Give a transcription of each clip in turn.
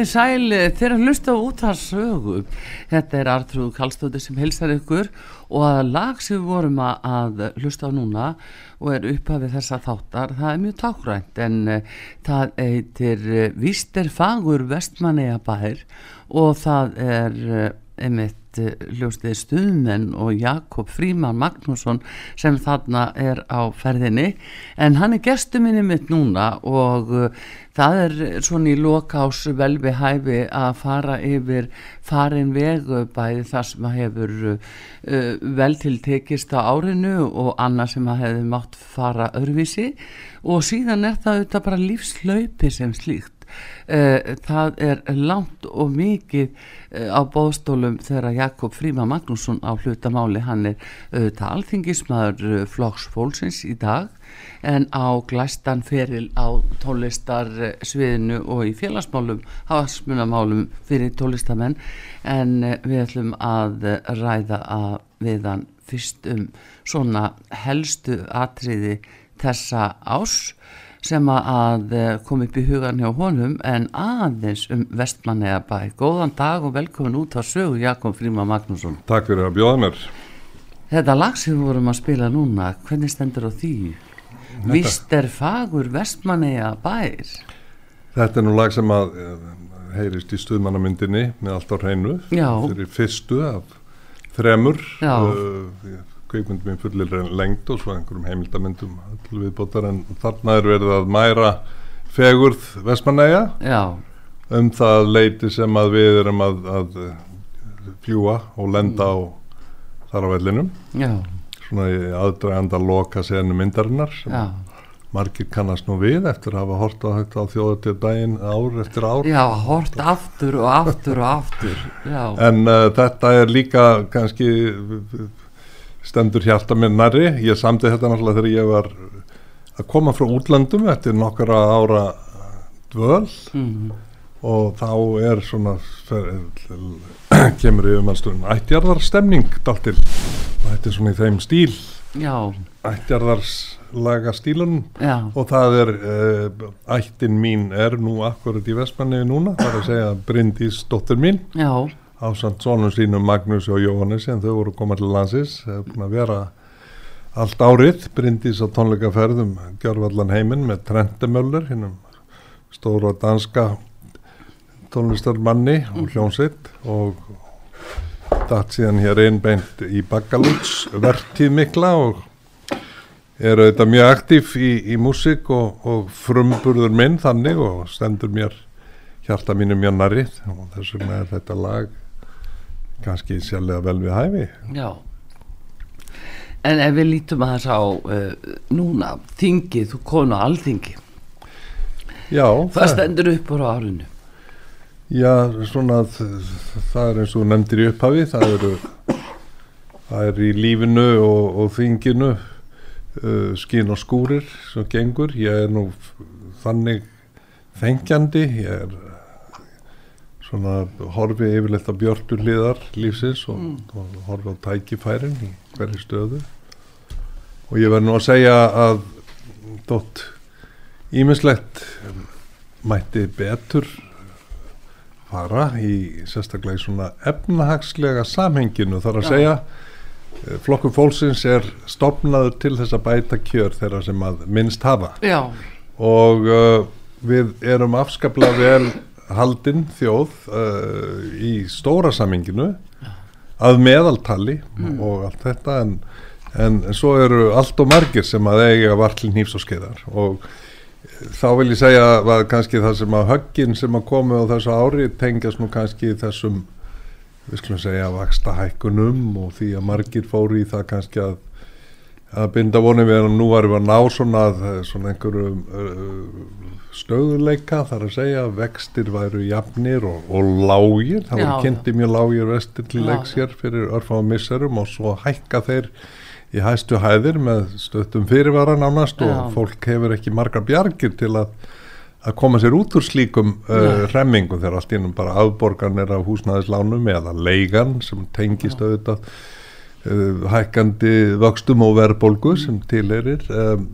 Komið þið sæl þeirra hlusta út að sögu. Þetta er Artrúð Kallstóttir sem hilsar ykkur og að lag sem við vorum að, að hlusta á núna og er upphafið þessa þáttar, það er mjög tákrænt en uh, það eitir uh, Víster Fagur Vestmanneja bær og það er uh, einmitt hljóstið Stuðmenn og Jakob Fríman Magnússon sem þarna er á ferðinni. En hann er gestur minni mitt núna og uh, það er svona í lokás vel við hæfi að fara yfir farin vegu bæði það sem að hefur uh, vel til tekist á árinu og annað sem að hefur mátt fara öðruvísi. Og síðan er það auðvitað bara lífslaupi sem slíkt Uh, það er langt og mikið uh, á bóðstólum þegar Jakob Fríma Magnússon á hlutamáli hann er auðvitað alþingismæður flokks fólksins í dag en á glæstan feril á tónlistarsviðinu og í félagsmálum hafasmunamálum fyrir tólistamenn en við ætlum að ræða að við hann fyrst um svona helstu atriði þessa ás sem að kom upp í hugan hjá honum en aðeins um vestmanneja bæ. Góðan dag og velkomin út á sögu Jakob Fríma Magnússon. Takk fyrir að bjóða mér. Þetta lag sem við vorum að spila núna, hvernig stendur á því? Þetta. Vist er fagur vestmanneja bær? Þetta er nú lag sem að heyrist í stuðmannamyndinni með allt á hreinu. Já. Fyrir fyrstu af þremur. Já. Uh, kveikmyndum í fullir lengt og svo einhverjum heimildamyndum viðbótar en þarna er verið að mæra fegurð Vestmanæja um það leiti sem að við erum að, að fljúa og lenda á þar á vellinum Já. svona aðdraganda loka senu myndarinnar sem Já. margir kannast nú við eftir að hafa hort á þetta á þjóðatið daginn ár eftir ár Já, hort aftur og aftur og aftur Já. en uh, þetta er líka kannski stendur hjarta mér næri ég samti þetta náttúrulega þegar ég var að koma frá útlandum eftir nokkara ára dvöl. Mm. og þá er svona kemur yfir mannstunum ættjarðarstemning daltil og þetta er svona í þeim stíl. Ættjarðarslaga stílun og það er uh, ættin mín er nú akkurat í Vestmanni núna, það er að segja Bryndís dóttur mín. Já. Á samt sonum sínum Magnús og Jóhannes en þau voru komað til er búin að vera allt árið, Bryndís á tónleikaferðum Gjörvallan heiminn með Trendemöller hinnum stóra danska tónlistarmanni og mhm. hljónsitt og datt síðan hér einbeint í Bakalúts verktíð mikla og er auðvitað mjög aktív í, í músík og, og frumburður minn þannig og stendur mér hjarta mínu mjög narrið og þess vegna er þetta lag kannski sérlega vel við hæfi. Já. En ef við lítum að það sá uh, núna, þingið, þú konu alþingi. Já Það, stendur upp á árinu? Já, svona það er eins og nefndir í upphafi það eru það er í lífinu og, og þinginu uh, skín og skúrir sem gengur, ég er nú þannig þengjandi ég er svona horfi yfirleitt að björtu hliðar lífsins og, mm. og horfi á tækifærin í hverju stöðu og ég verð nú að segja að dótt ímislegt mætti betur fara í sérstaklega í svona efnahagslega samhenginu þar að Já. segja eh, flokkur fólksins er stopnaður til þess að bæta kjör þeirra sem að minnst hafa Já. og uh, við erum afskaplega vel haldinn þjóð uh, í stóra samhenginu að meðaltali mm. og allt þetta en, en, svo eru allt og margir sem að eiga vartlinn hýfs og skeiðar og þá vil ég segja að kannski það sem að höggin sem að komi á þessu ári tengjast nú kannski þessum við skulum segja vaksta hækkunum og því að margir fóri í það kannski að að binda vonið við að nú varum við að ná svona, svona einhverju uh, stöðuleika þar að segja að vextir væru jafnir og, og lágir, það voru kynnti mjög lágir vestir til leiks hér fyrir örfáum misserum og svo hækka þeir í hæstu hæðir með stöttum fyrirvara nánast og Já. fólk hefur ekki margar bjargir til að, að koma sér út úr slíkum uh, remmingum þegar allt innum bara afborgan er af húsnæðislánum eða leigan sem tengist auðvitað uh, hækkandi vöxtum og verðbolgu sem tileirir um,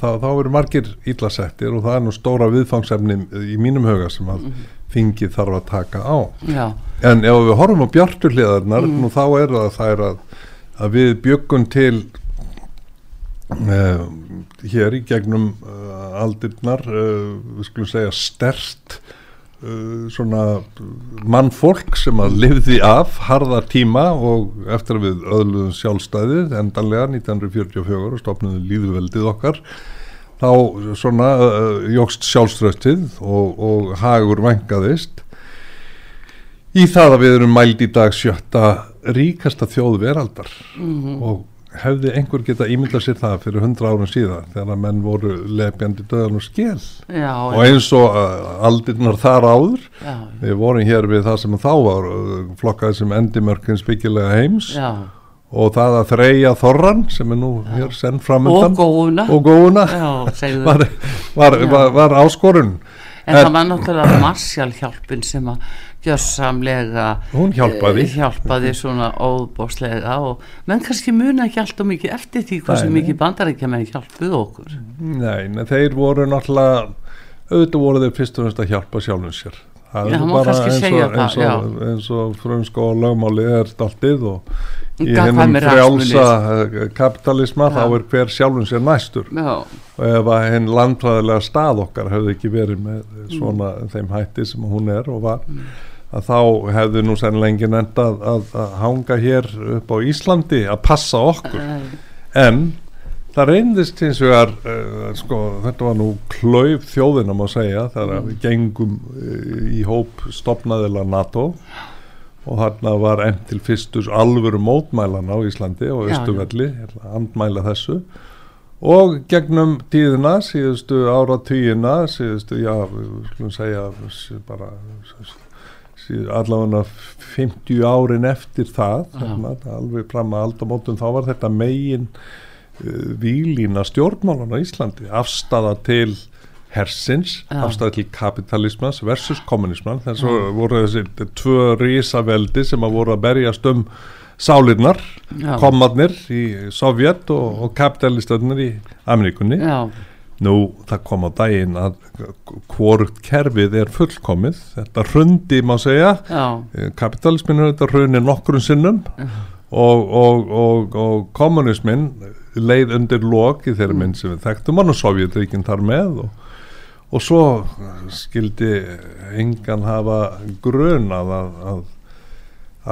þá, þá eru margir íllasettir og það er nú stóra viðfangsefni í mínum huga sem að mm. þingið þarf að taka á Já. en ef við horfum á bjarturliðarnar mm. nú þá er það að það er að að við byggum til uh, hér í gegnum uh, aldirnar, uh, við skulum segja stert svona mannfólk sem að livði af harða tíma og eftir að við öðluðum sjálfstæðið endanlega 1944 og stopnum líðveldið okkar þá svona jógst sjálfströftið og, og hagur vengaðist í það að við erum mæld í dag sjötta ríkasta þjóð veraldar mm -hmm. og hefði einhver geta ímyndað sér það fyrir hundra árum síðan þegar menn voru lefjandi döðan og skell já, og eins og uh, aldirnar þar áður já, við vorum hér við það sem þá var uh, flokkaði sem endimörkins byggilega heims. Já. og það að þreja þorran sem er nú hér senn framöndan og góðuna, og góðuna var, var, var, var áskorun. En það var náttúrulega marsjálfhjálpin sem að gjörsamlega hún hjálpaði, uh, hjálpaði svona óbóslega og menn kannski muna ekki alltaf mikið eftir því sem mikið bandarækja með hjálpuð okkur. Nei, en þeir voru náttúrulega auðvitað voru þeir fyrst og næst að hjálpa sjálfum sér. Það já, er bara eins og, eins og, eins og frumsko og lögmáli er stoltið og í hennum frjálsa eh, kapitalisma já. þá er hver sjálfum sér næstur. Já. og ef að henn landfræðilega stað okkar hefði ekki verið með svona mm. þeim hætti sem hún er og var mm að þá hefðu nú sennilegi nefnd að, að, að hanga hér upp á Íslandi að passa okkur. En það reyndist hins vegar uh, sko, þetta var nú klauf þjóðina má segja þegar mm. við gengum uh, í hóp stopnaðila NATO og þarna var enn til fyrstus alvöru mótmælan á Íslandi og Östuvelli, andmæla þessu. Og gegnum tíðina síðustu ára tíina síðustu, já, við skulum segja bara allavega 50 árin eftir það þarna, alveg fram að aldamótum þá var þetta megin uh, výlína stjórnmálan á Íslandi. Afstafa til hersins, afstafa til kapitalismas versus kommunisman þess að voru þessi tvö risaveldi sem að voru að berjast um sálinnar, komadnir í Sovjet og, og kapitalistöðnir í Ameríkunni nú það kom á daginn að hvort kerfið er fullkomið. Þetta hrundi má segja. Kapitalismin er þetta hrundi nokkur sinnum og, og, og, og kommunismin leið undir lok í þeirra minn sem við þekktum hann og Sovjetríkinn þar með og svo skildi engan hafa grunað að, að,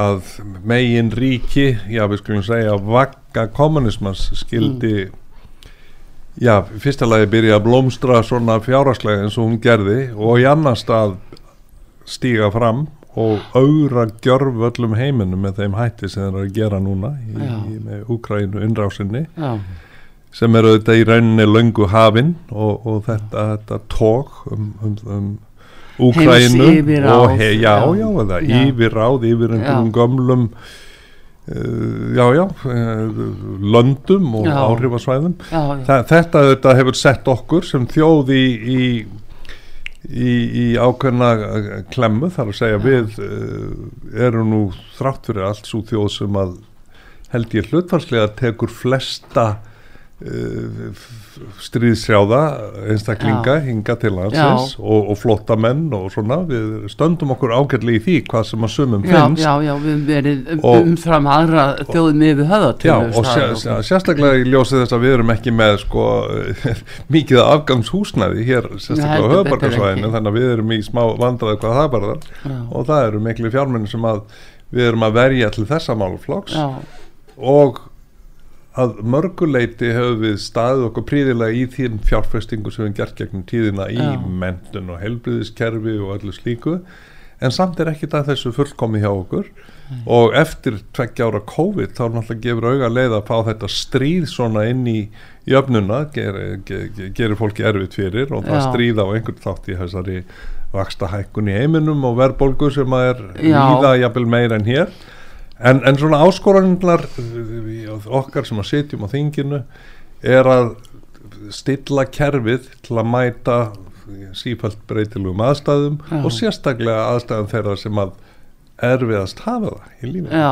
að megin ríki, já við skulum segja vakka kommunismans skildi mm. Já, fyrsta lagi byrja að blómstra svona fjáraslega eins og hún gerði og í annar stað stíga fram og augra gjörf öllum heiminum með þeim hætti sem þeir eru að gera núna í, í, með Úkrænu innrásinni. Já. sem eru þetta í rauninni löngu hafinn og, og þetta, þetta tók um, um, um Úkrænu og he, já, já, já, yfir ráð yfir einhverjum gömlum Uh, já, já, uh, löndum og áhrifasvæðum. Þetta, þetta hefur sett okkur sem þjóð í, í í, ákveðna eh, klemmu þar að segja. Ja. við erum nú þrátt fyrir allt svo þjóð sem að held ég hlutvarslega tekur flesta stríðsjáða einstaklinga Já. hinga til landsins og, og flotta menn og svona. Við stöndum okkur ágætli í því hvað sem að sumum finnst. Já, já, við verðum um, umfram aðra þjóðum yfir höða Já, og sér, sér, sérstaklega í ljósið þess að við erum ekki með sko mikið afgangshúsnaði hér sérstaklega á höfbarkarsvæðinu þannig að við erum í smá vandraði hvað það bara og það eru miklu fjármenni sem að við erum að verja til þessa málflokks og að mörguleiti hefur við staðið okkur príðilega í þým fjárfestingu sem við gert gegnum tíðina í Já. mentun og helbriðiskerfi og öllu slíku en samt er ekkit að þessu fullkomi hjá okkur mm. og eftir tveggja ára COVID þá náttúrulega gefur auga leið að fá þetta stríð svona inn í jöfnuna, gerir ger, ger, fólki erfitt fyrir og það Já. stríða á einhvern þátt í þessari vaksta hækkun í heiminum og verðbólgu sem að er líða jafnvel meir en hér En, en svona áskoranlar okkar sem að sitjum á þinginu er að stilla kerfið til að mæta sífælt breytilugum aðstæðum Já. og sérstaklega aðstæðum þeirra sem að erfiðast hafa það í lífið Já,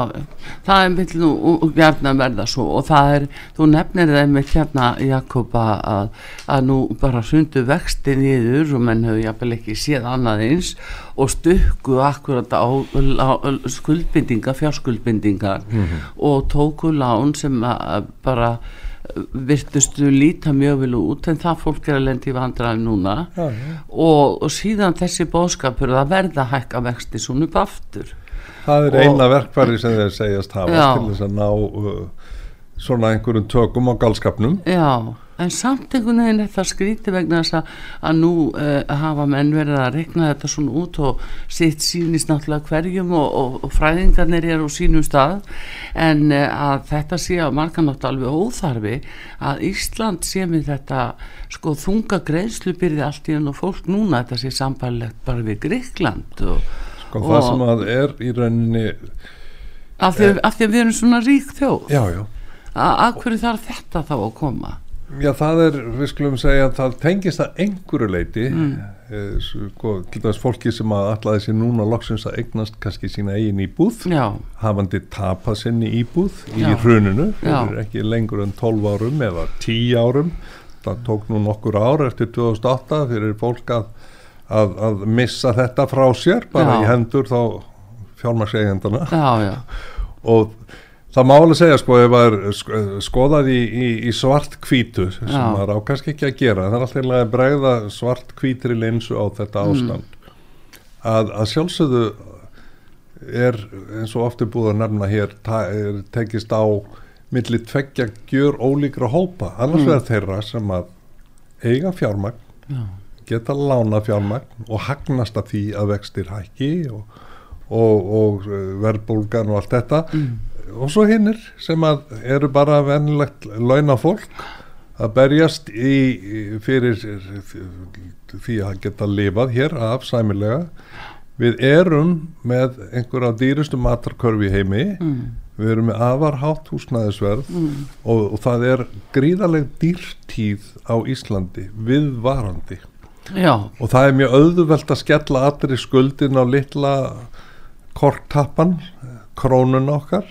það er mitt nú og gerna verða svo og það er, þú nefnir það með hérna Jakoba að, að nú bara sundu vexti nýður og menn hefur jafnvel ekki séð annað eins og stukku akkurat á, á skuldbindinga, fjárskuldbindingar mm -hmm. og tóku lán sem bara virtustu líta mjög vel út en það fólk er að lendi í vandraði núna já, já. Og, og síðan þessi bóðskapur að verða hækka vexti svona upp aftur Það er eina verkfæri sem þeir segjast hafa já. til þess að ná uh, svona einhverjum tökum á galskapnum Já en samt einhvern veginn þetta skríti vegna þess að, að nú uh, hafa menn verið að rekna þetta svona út og sitt sínist náttúrulega hverjum og, og, og fræðingarnir er á sínum stað en uh, að þetta sé að marga náttúrulega alveg óþarfi að Ísland sé með þetta sko þunga greiðslubyrði allt í enn og fólk núna þetta sé sambarlegt bara við Gríkland og, sko það sem að er í rauninni af því, af því að við erum svona rík þjóð já já að hverju þarf þetta þá að koma Já, það er, við skulum segja að það tengist að einhverju leiti mm. eh, sko, til dæs fólki sem að allaði sér núna loksins að eignast kannski sína eigin íbúð Já. hafandi tapað sinni íbúð í Já. hruninu, ekki lengur en 12 árum eða 10 árum það tók nú nokkur ár eftir 2008 fyrir fólk að, að, að missa þetta frá sér bara Já. í hendur þá fjármarseigendana og Það má alveg segja sko ef það er skoðað í, í, í svart kvítu sem það er á kannski ekki að gera það er alltaf að bregða svart kvítri linsu á þetta mm. ástand mm. að, að sjálfsögðu er eins og ofti búið að nefna hér er, tekist á millir tveggja gjör ólíkra hópa annars mm. verður þeirra sem að eiga fjármagn Já. Geta lána fjármagn og hagnast að því að vextir hækki og, og, og verðbólgan og allt þetta. Mm. Og svo hinnir sem að eru bara vennilegt launa fólk að berjast í, fyrir því að geta lifað hér af sæmilega við erum með einhverja dýrustu matarkörfi heimi. Mm. við erum með afarhátt húsnæðisverð mm. og, og það er gríðaleg dýrtíð á Íslandi viðvarandi Já. og það er mjög auðvelt að skella allir í skuldin á litla korktappan krónun okkar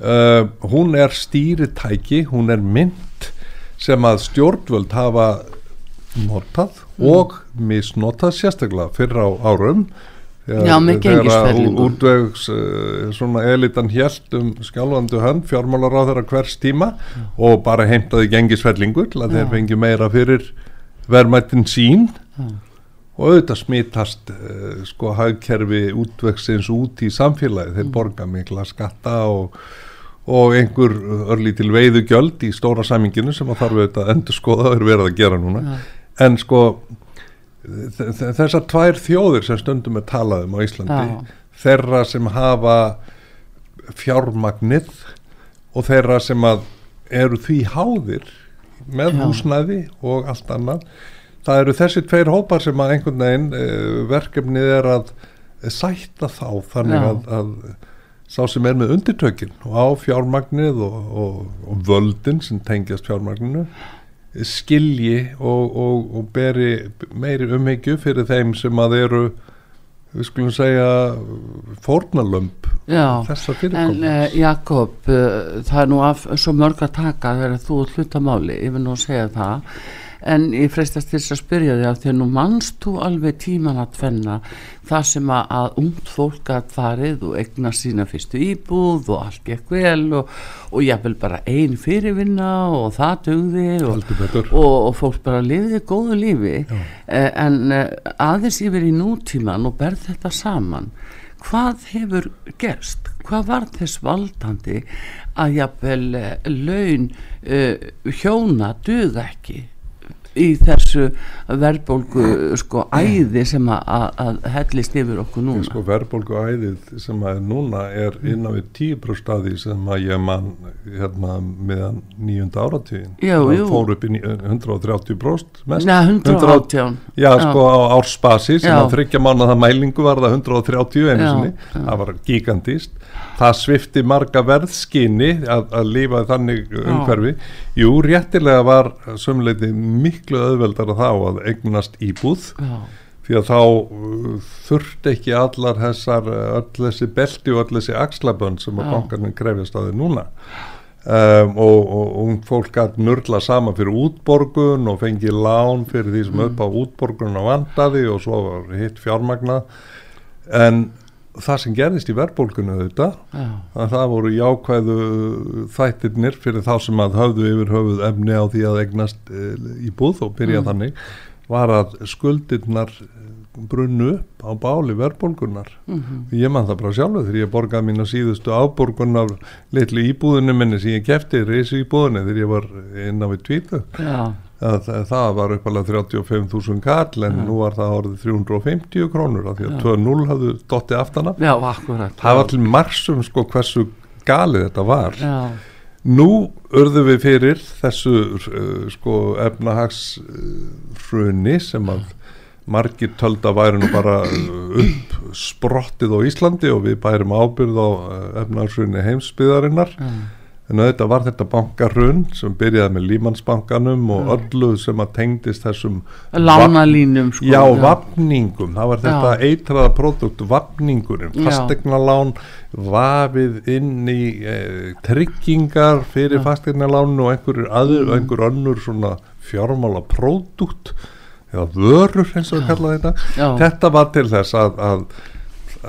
uh, hún er stýritæki hún er mynd sem að stjórnvöld hafa notað mm. og misnotað sérstaklega fyrir á árum þegar, þegar útvegs uh, svona elitan hjælt um skjálfandu hönd fjármálar á þeirra hvers tíma Já. og bara heimtaði gengisfellingur til að Já. þeir fengi meira fyrir verðmættin sín Já. og auðvitað smittast uh, sko hagkerfi útvegsins út í samfélagi þeir mm. borga mikla skatta og og einhver örlí til veiðu gjöld í stóra saminginu sem að þarf auðvitað að endur skoða og er verið að gera núna ja. en sko þessar tvær þjóðir sem stundum er talað um á Íslandi Já. þeirra sem hafa fjármagnið og þeirra sem að eru því háðir með Já. húsnæði og allt annað það eru þessi tveir hópar sem að einhvern veginn eh, verkefnið er að sætta þá þannig að, að sá sem er með undirtökin og á fjármagnið og, og, og völdin sem tengjast fjármagninu skilji og, og, og beri meiri umhyggju fyrir þeim sem að eru við skulum segja fórnalömp fyrirkomast. En uh, Jakob, uh, það er nú af svo mörg að taka þegar þú hlutamáli, ég vil nú segja það. En ég freistast þess að spyrja þig að þegar nú mannst þú alveg tíman að tvenna það sem að, að umt fólk að farið og egna sína fyrstu íbúð og allt gekk vel og, og ég vil bara einn fyrirvinna og það dögði og, og, og fólk bara lifiði góðu lífi. Eh, en eh, aðeins yfir í nútíman og berð þetta saman hvað hefur gerst? Hvað var þess valdandi að jáfnvel eh, laun uh, hjóna döða ekki í þessu verðbólgu sko æði sem að, að hellist yfir okkur núna? Sko verðbólgu æðið sem að núna er innan við 10% aði sem að ég mann hérna meðan nýjunda áratíðin það fór upp í 130% mest. Nei, 118 já sko á ársbasi sem að þryggja mánu það mælingu var það 130 einu sinni, það var gigantist það svifti marga verðskinni að, að lífa þannig umhverfi. Jú, réttilega var sömuleiti miklu öðveldar að þá að eignast íbúð Já. því að þá uh, þurfti ekki allar þessar, öll þessi belti og öll þessi axlabönd sem að bankarnir krefjast á því núna. Um, og, og, og fólk gæti nörla sama fyrir útborgun og fengi lán fyrir því sem mm. upp á útborgun á vandaði og svo var hitt fjármagna en það sem gerðist í verðbólkunni auðvitað Já. að það voru jákvæðu þættirnir fyrir þá sem að höfðu yfir höfuð efni á því að egnast e, í búð og byrja mm. þannig var að skuldirnar brunnu upp á báli verðbólkunnar mm -hmm. ég man það bara sjálfu þegar ég borgaði mín að síðustu áborgunar litlu íbúðinu minni sem ég kefti reysi íbúðinu þegar ég var inn á við tvítu það, það var uppalega 35.000 kall en ja. nú var það árið 350 krónur af því að 2.0 hafðu dotti aftana já, akkurat, það var til marsum sko hversu galið þetta var. Já. nú örðu við fyrir þessu uh, sko efnahagsruni uh, sem að margir tölda væri nú bara upp sprottið á Íslandi og við bærum ábyrð á uh, efnahagsruni heimsbyðarinnar mm en auðvitað var þetta bankarun sem byrjaði með Límansbankanum og mm. öllu sem að tengdist þessum lánalínum sko, já, já, vapningum, það var þetta já. eitraða produkt, vapningurinn fastegnalán vafið inn í eh, tryggingar fyrir fastegnalán og einhver, aður, mm. einhver önnur svona fjármála produkt eða vörur eins og við kallaðum þetta. Þetta var til þess að, að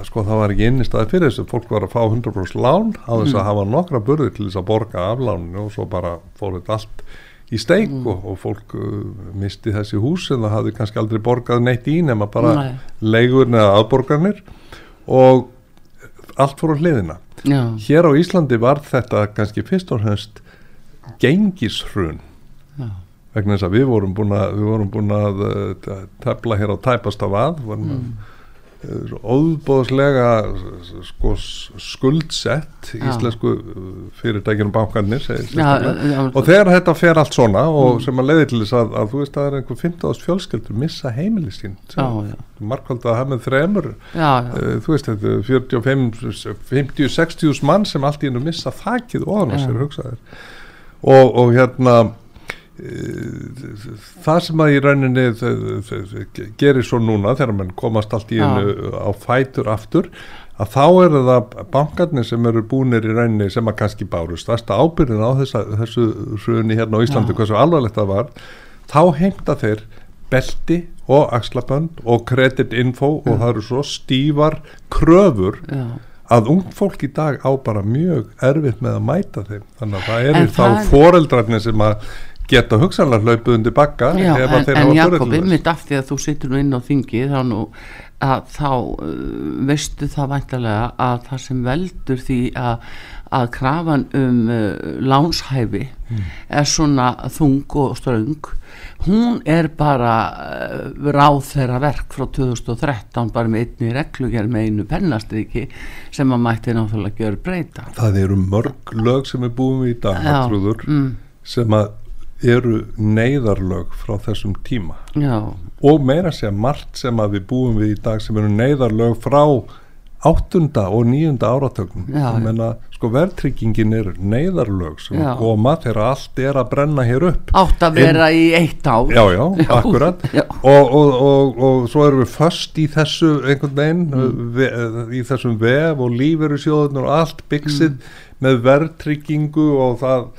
sko það var ekki inn í staði fyrir þess að fólk var að fá 100% lán á þess að mm. hafa nokkra burði til þess að borga af láninu og svo bara fór þetta allt í steik mm. og, og fólk uh, misti þessi hús en það hafði kannski aldrei borgað neitt í nema bara Nei. leigur neða aðborgarnir og allt fór á hliðina Já. hér á Íslandi var þetta kannski fyrst og höfst gengishrun vegna þess að við vorum búin að, vorum búin að uh, tefla hér á tæpast af að vorum mm. Óbóðslega sko, skuldsett já. íslensku fyrirtækjum bankarnir og þegar þetta fer allt svona og mm. sem að leiði til þess að, að þú veist að það er einhver 15 fjölskyldur missa heimili sín markvöld að hafa með þremur. Uh, þú veist þetta 50-60 mann sem allt í ennum missa þakkið þannig að sér hugsaðir og, og hérna það sem að í rauninni gerir svo núna þegar mann komast allt í einu á fætur aftur að þá eru það bankarnir sem eru búinir í rauninni sem að kannski bárust stærsta ábyrðin á þessa, þessu hruni hérna á Íslandi, hversu alvarlegt það var þá heimta þeir belti og axlabönd og kreditinfo og það eru svo stífar kröfur að ung fólk í dag á bara mjög erfitt með að mæta þeim. Þannig að það eru þá foreldrarnir sem að geta hugsanlega hlaupið undir bakka Já, en, en Jakob, ymmit af því að þú sittur nú inn á þingi þá, nú, þá uh, veistu það væntalega að það sem veldur því að, að krafan um uh, lánshæfi mm. er svona þung og ströng hún er bara uh, ráð þeirra verk frá 2013 bara með einni reglugjör með einu pennastriki sem að mætti náttúrulega gjör breyta Það eru mörg lög sem er búin við í dag mm. sem að eru neyðarlög frá þessum tíma Já. og meira segja margt sem að við búum við í dag sem eru neyðarlög frá áttunda og nýjunda áratögnum menna, sko verðtryggingin er neyðarlög sem já. koma þegar allt er að brenna hér upp átt að vera í eitt ár já já, já. akkurat og, og, og, og svo erum við först í þessu einhvern veginn mm. ve, í þessum vef og lífeyru sjóðun og allt byggsið mm. með verðtryggingu og það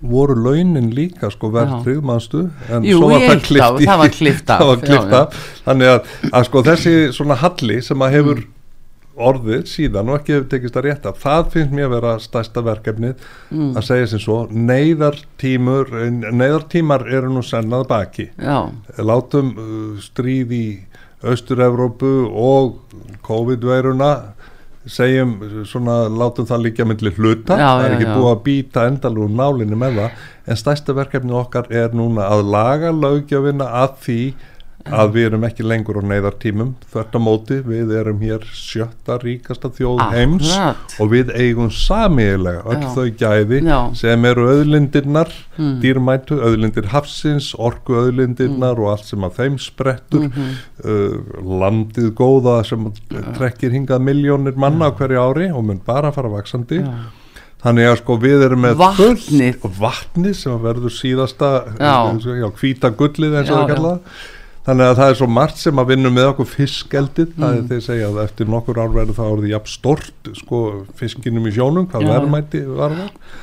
voru launin líka sko verðtrygg mannstu en Jú, svo var það klift það var klift af þannig að, að sko þessi svona halli sem að hefur mm. orðið síðan og ekki hefur tekist að rétta það finnst mér að vera stærsta verkefni mm. að segja sem svo neyðartímur neyðartímar eru nú sennað baki Já. látum uh, stríð í Östur-Európu og COVID-veiruna segjum svona látum það líka myndli hluta, já, það er ekki já, búið að býta endalú nálinni með það. En stærsta verkefni okkar er núna að laga lögjöfina að því að við erum ekki lengur á neyðartímum þvert á móti, við erum hér sjötta ríkasta þjóð heims Akkurat. og við eigum samiðilega öll Já. þau gæði Já. sem eru öðlindirnar, mm. dýrmætu öðlindir hafsins, orgu öðlindirnar mm. og allt sem að þeim sprettur mm -hmm. uh, landið góða sem trekkir hingað miljónir manna hverju ári og mun bara fara vaksandi Já. Þannig að sko við erum með vatni, vatni sem verður síðasta hvita gullið eins og það kallaða þannig að það er svo margt sem að vinna með okkur fiskeldið, mm. það er þeir segja að eftir nokkur ár verður það orðið jafn stort sko fiskinum í sjónum, hvað Já. verðmætti var það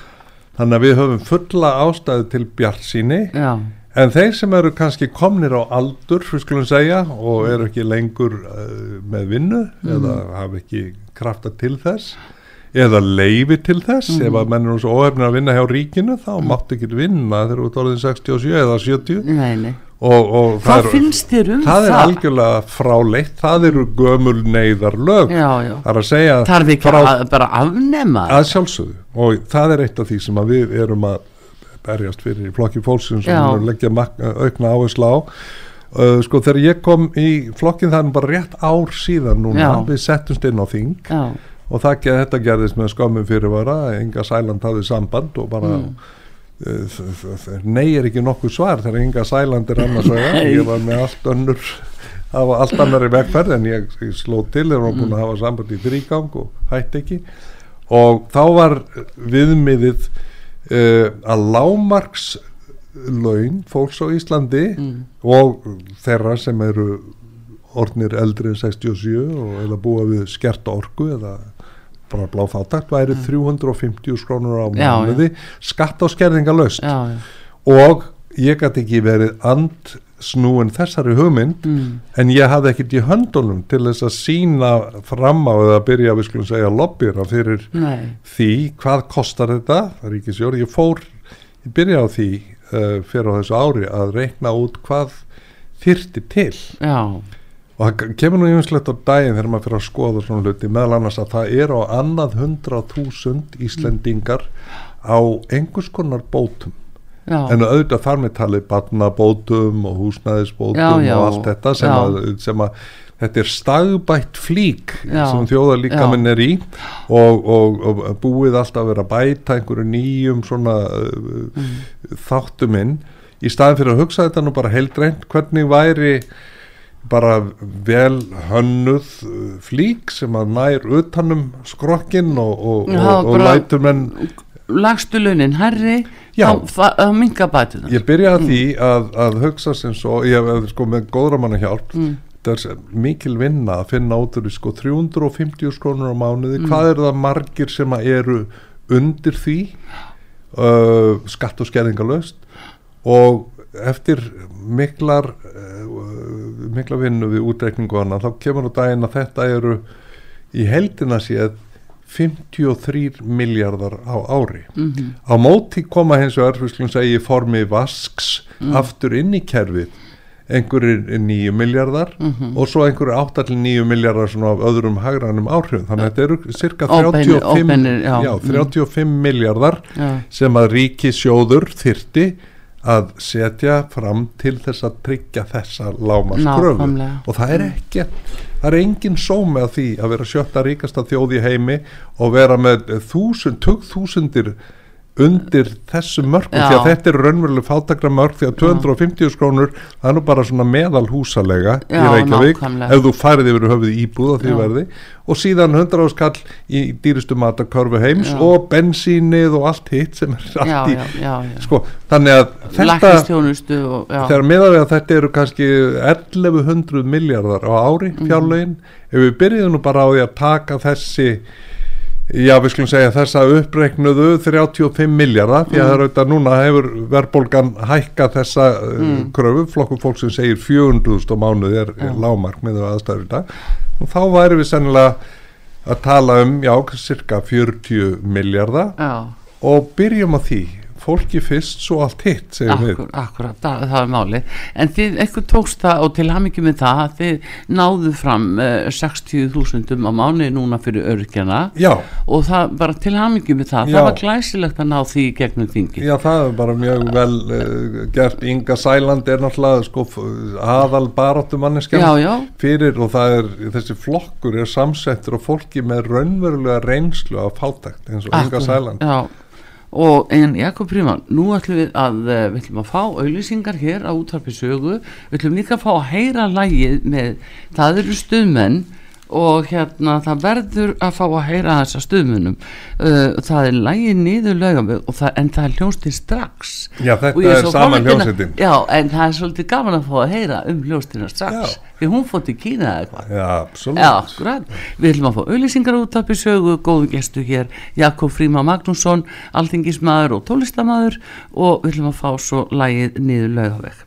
þannig að við höfum fulla ástæði til bjart síni Já. en þeir sem eru kannski komnir á aldur, fyrir skulum segja og eru ekki lengur uh, með vinnu mm. eða hafa ekki krafta til þess eða leifi til þess mm. ef að menn eru svo óhefnir að vinna hjá ríkinu þá mm. máttu ekki vinna þegar þú ert orðin 67 eða 70 nei, nei Og, og hvað er, finnst þér um það? Það? er algjörlega fráleitt, það eru gömul neyðar lög já, já. það er að segja er ekki frá, að, bara afnema að sjálfsögðu. Og það er eitt af því sem við erum að berjast fyrir í flokki fólksins sem við erum að leggja aukna áherslu á. Uh, sko þegar ég kom í flokkin það er bara rétt ár síðan núna. Já. við settumst inn á þing. Og það, þetta gerðist með skömmum fyrirvara. Inga Sæland hafði samband og bara mm nei er ekki nokkuð svar þegar Inga Sæland er annars vega ég var með allt önnur það var allt annar í vegferð en ég, ég sló til og var búin að hafa samband í þrýgang og hætti ekki. Og þá var viðmiðið uh, að lámarks laun fólks á Íslandi mm. og þeirra sem eru ornir eldri en 67 og eða búa við skert orgu eða bara bláfátakt væri mm. 350 skrónur á mánuði skatt á skerðingalöst og ég gæti ekki verið andsnúin þessari hugmynd mm. en ég hafði ekkert í höndunum til þess að sína fram á eða byrja við skulum segja lobbyra fyrir Nei. því hvað kostar þetta Ríkisjóri, ég fór ég byrja á því uh, fyrir á þessu ári að reikna út hvað þyrti til já og það kemur nú yfinslegt á daginn þegar maður fyrir að skoða svona hluti. Meðal annars að það er á annað hundrað þúsund Íslendingar á einhvers konar bótum. Já. en auðvitað þar með talið barnabótum og húsnæðisbótum já, já, og allt þetta sem að, sem að þetta er stagbætt flík já, sem þjóðalíkaminn er í og, og, og búið alltaf að vera bæta einhverju nýjum svona uh, mm. þáttuminn í staðin fyrir að hugsa þetta nú bara heildreint hvernig væri bara vel hönnuð uh, flík sem að nær utanum skrokkin og, og lætur menn lagstu launin herri þá minga bætu það ég byrjaði mm. því að, að hugsa sem svo ég hef sko með góðramanna hjálp mm. þetta er mikil vinna að finna út úr sko 350 skrónur á mánuði. Mm. hvað er það margir sem eru undir því? Uh, skatt og skerðingalöst og eftir miklar uh, mikla vinnu við útreikningu hana þá kemur á daginn að þetta eru í heldina séð 53 miljardar á ári mm -hmm. á móti koma hins og erfisklun segi formi vasks mm. aftur inn í kerfið einhverjir nýju miljardar mm -hmm. og svo einhverjir 8-9 miljardar svona af öðrum hagrannum áhrifum þannig að þetta eru cirka 35, óbeinir, já. Já, 35 mm. miljardar já. sem að ríkisjóður þyrti að setja fram til þess að tryggja þessa lámaskröfu og það er ekki það er engin sómi að því að vera sjötta ríkasta þjóði heimi og vera með þúsund, tugg þúsundir undir þessu mörgum því að þetta eru raunveruleg fátakra mörg því að 250 skrónur það er nú bara svona meðal húsalega Já, í Reykjavík ef þú farið yfir höfuð íbúð á því Já. verði og síðan 100 áskall í dýristu matakörfu heims Já. og bensínið og allt hitt sem er allt í sko þannig að þetta þegar meðal við að þetta eru kannski 1100 miljardar á ári mhm. fjárlegin mm. ef við byrjum nú bara á því að taka þessi Já, við skulum segja þess að uppreiknuðu 35 miljardar, því að mm. það er auðvitað núna hefur verðbólgan hækka þessa uh, mm. kröfu, flokku fólk sem segir 400.000 mánuð er, er lágmark með aðstæður í dag, og þá væri við sennilega að tala um, já, cirka 40 miljardar og byrjum á því fólki fyrst svo allt hitt Akkur, Akkurat, það, það er máli en þið eitthvað tókst það og til hamingi með það þið náðu fram uh, 60.000 á mánu núna fyrir örkjana Já. og það bara til hamingi með það, Já. það var glæsilegt að ná því gegnum þingi Já, það er bara mjög vel uh, gert. Inga Sæland er náttúrulega sko, aðal baróttu manneskjum fyrir og það er þessi flokkur er samsettur og fólki með raunverulega reynslu af fátækt eins og Inga Sæland. Já og en Jakob Príman, nú ætlum við að eh, við ætlum að fá auðlýsingar hér á útvarpi sögu, við ætlum líka að fá að heyra lægið með, það eru stuðmenn og hérna það verður að fá að heyra þessa stuðmunum uh, það er lægið niður lögum en það er hljónstinn strax. Já þetta er saman hljónstinn Já en það er svolítið gaman að fá að heyra um hljónstinn strax Já. því hún fótt í Kína eða eitthvað. Já absolutt. Við ætlum að fá auðlýsingar út af besögu góðu gestu hér Jakob Fríma Magnússon alþingismadur og tólistamadur og við ætlum að fá svo lægið niður lögaveg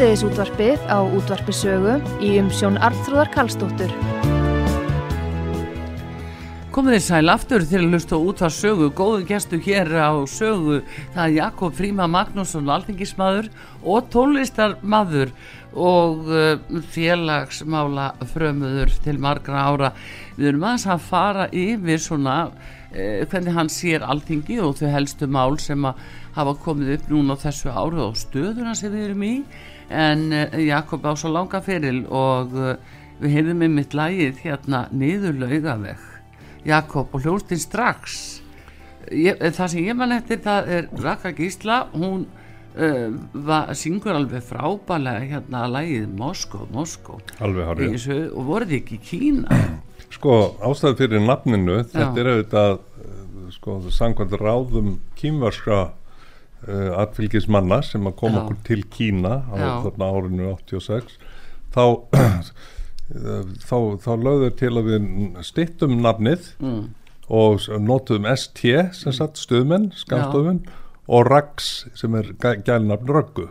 Síðdeðisútvarpið á útvarpisögu í umsjón Arnþróðar Karlsdóttur. Komið þér sæl aftur til að lusta út að sögu, góðu gestu hér á sögu, það er Jakob Fríma Magnússon, alþingismadur og tónlistarmadur og uh, félagsmála frömuður til margra ára. Við erum aðeins að fara yfir svona uh, hvernig hann sér alþingi og þau helstu mál sem að hafa komið upp núna á þessu árið og stöðuna sem við erum í en uh, Jakob á svo langa feril og uh, við heyrðum með mitt lægið hérna niður laugaveg. Jakob og hljóstinn strax. Ég, eh, það sem ég man eftir það er Raka Gísla. Hún uh, var, syngur alveg frábælega hérna að lægið Moskó, Moskó og voruð ekki í Kína? Sko ástæðu fyrir nafninu þetta Já. er auðvitað sko sangkvæmt ráðum kýmvarska uh, atfylgismanna sem að koma okkur til Kína á Já. þarna árinu 86 þá þá, þá lögður til að við stittum nafnið mm. og notuðum ST sem satt stuðmenn, skamstöðun og RAX sem er gælnafn röggu.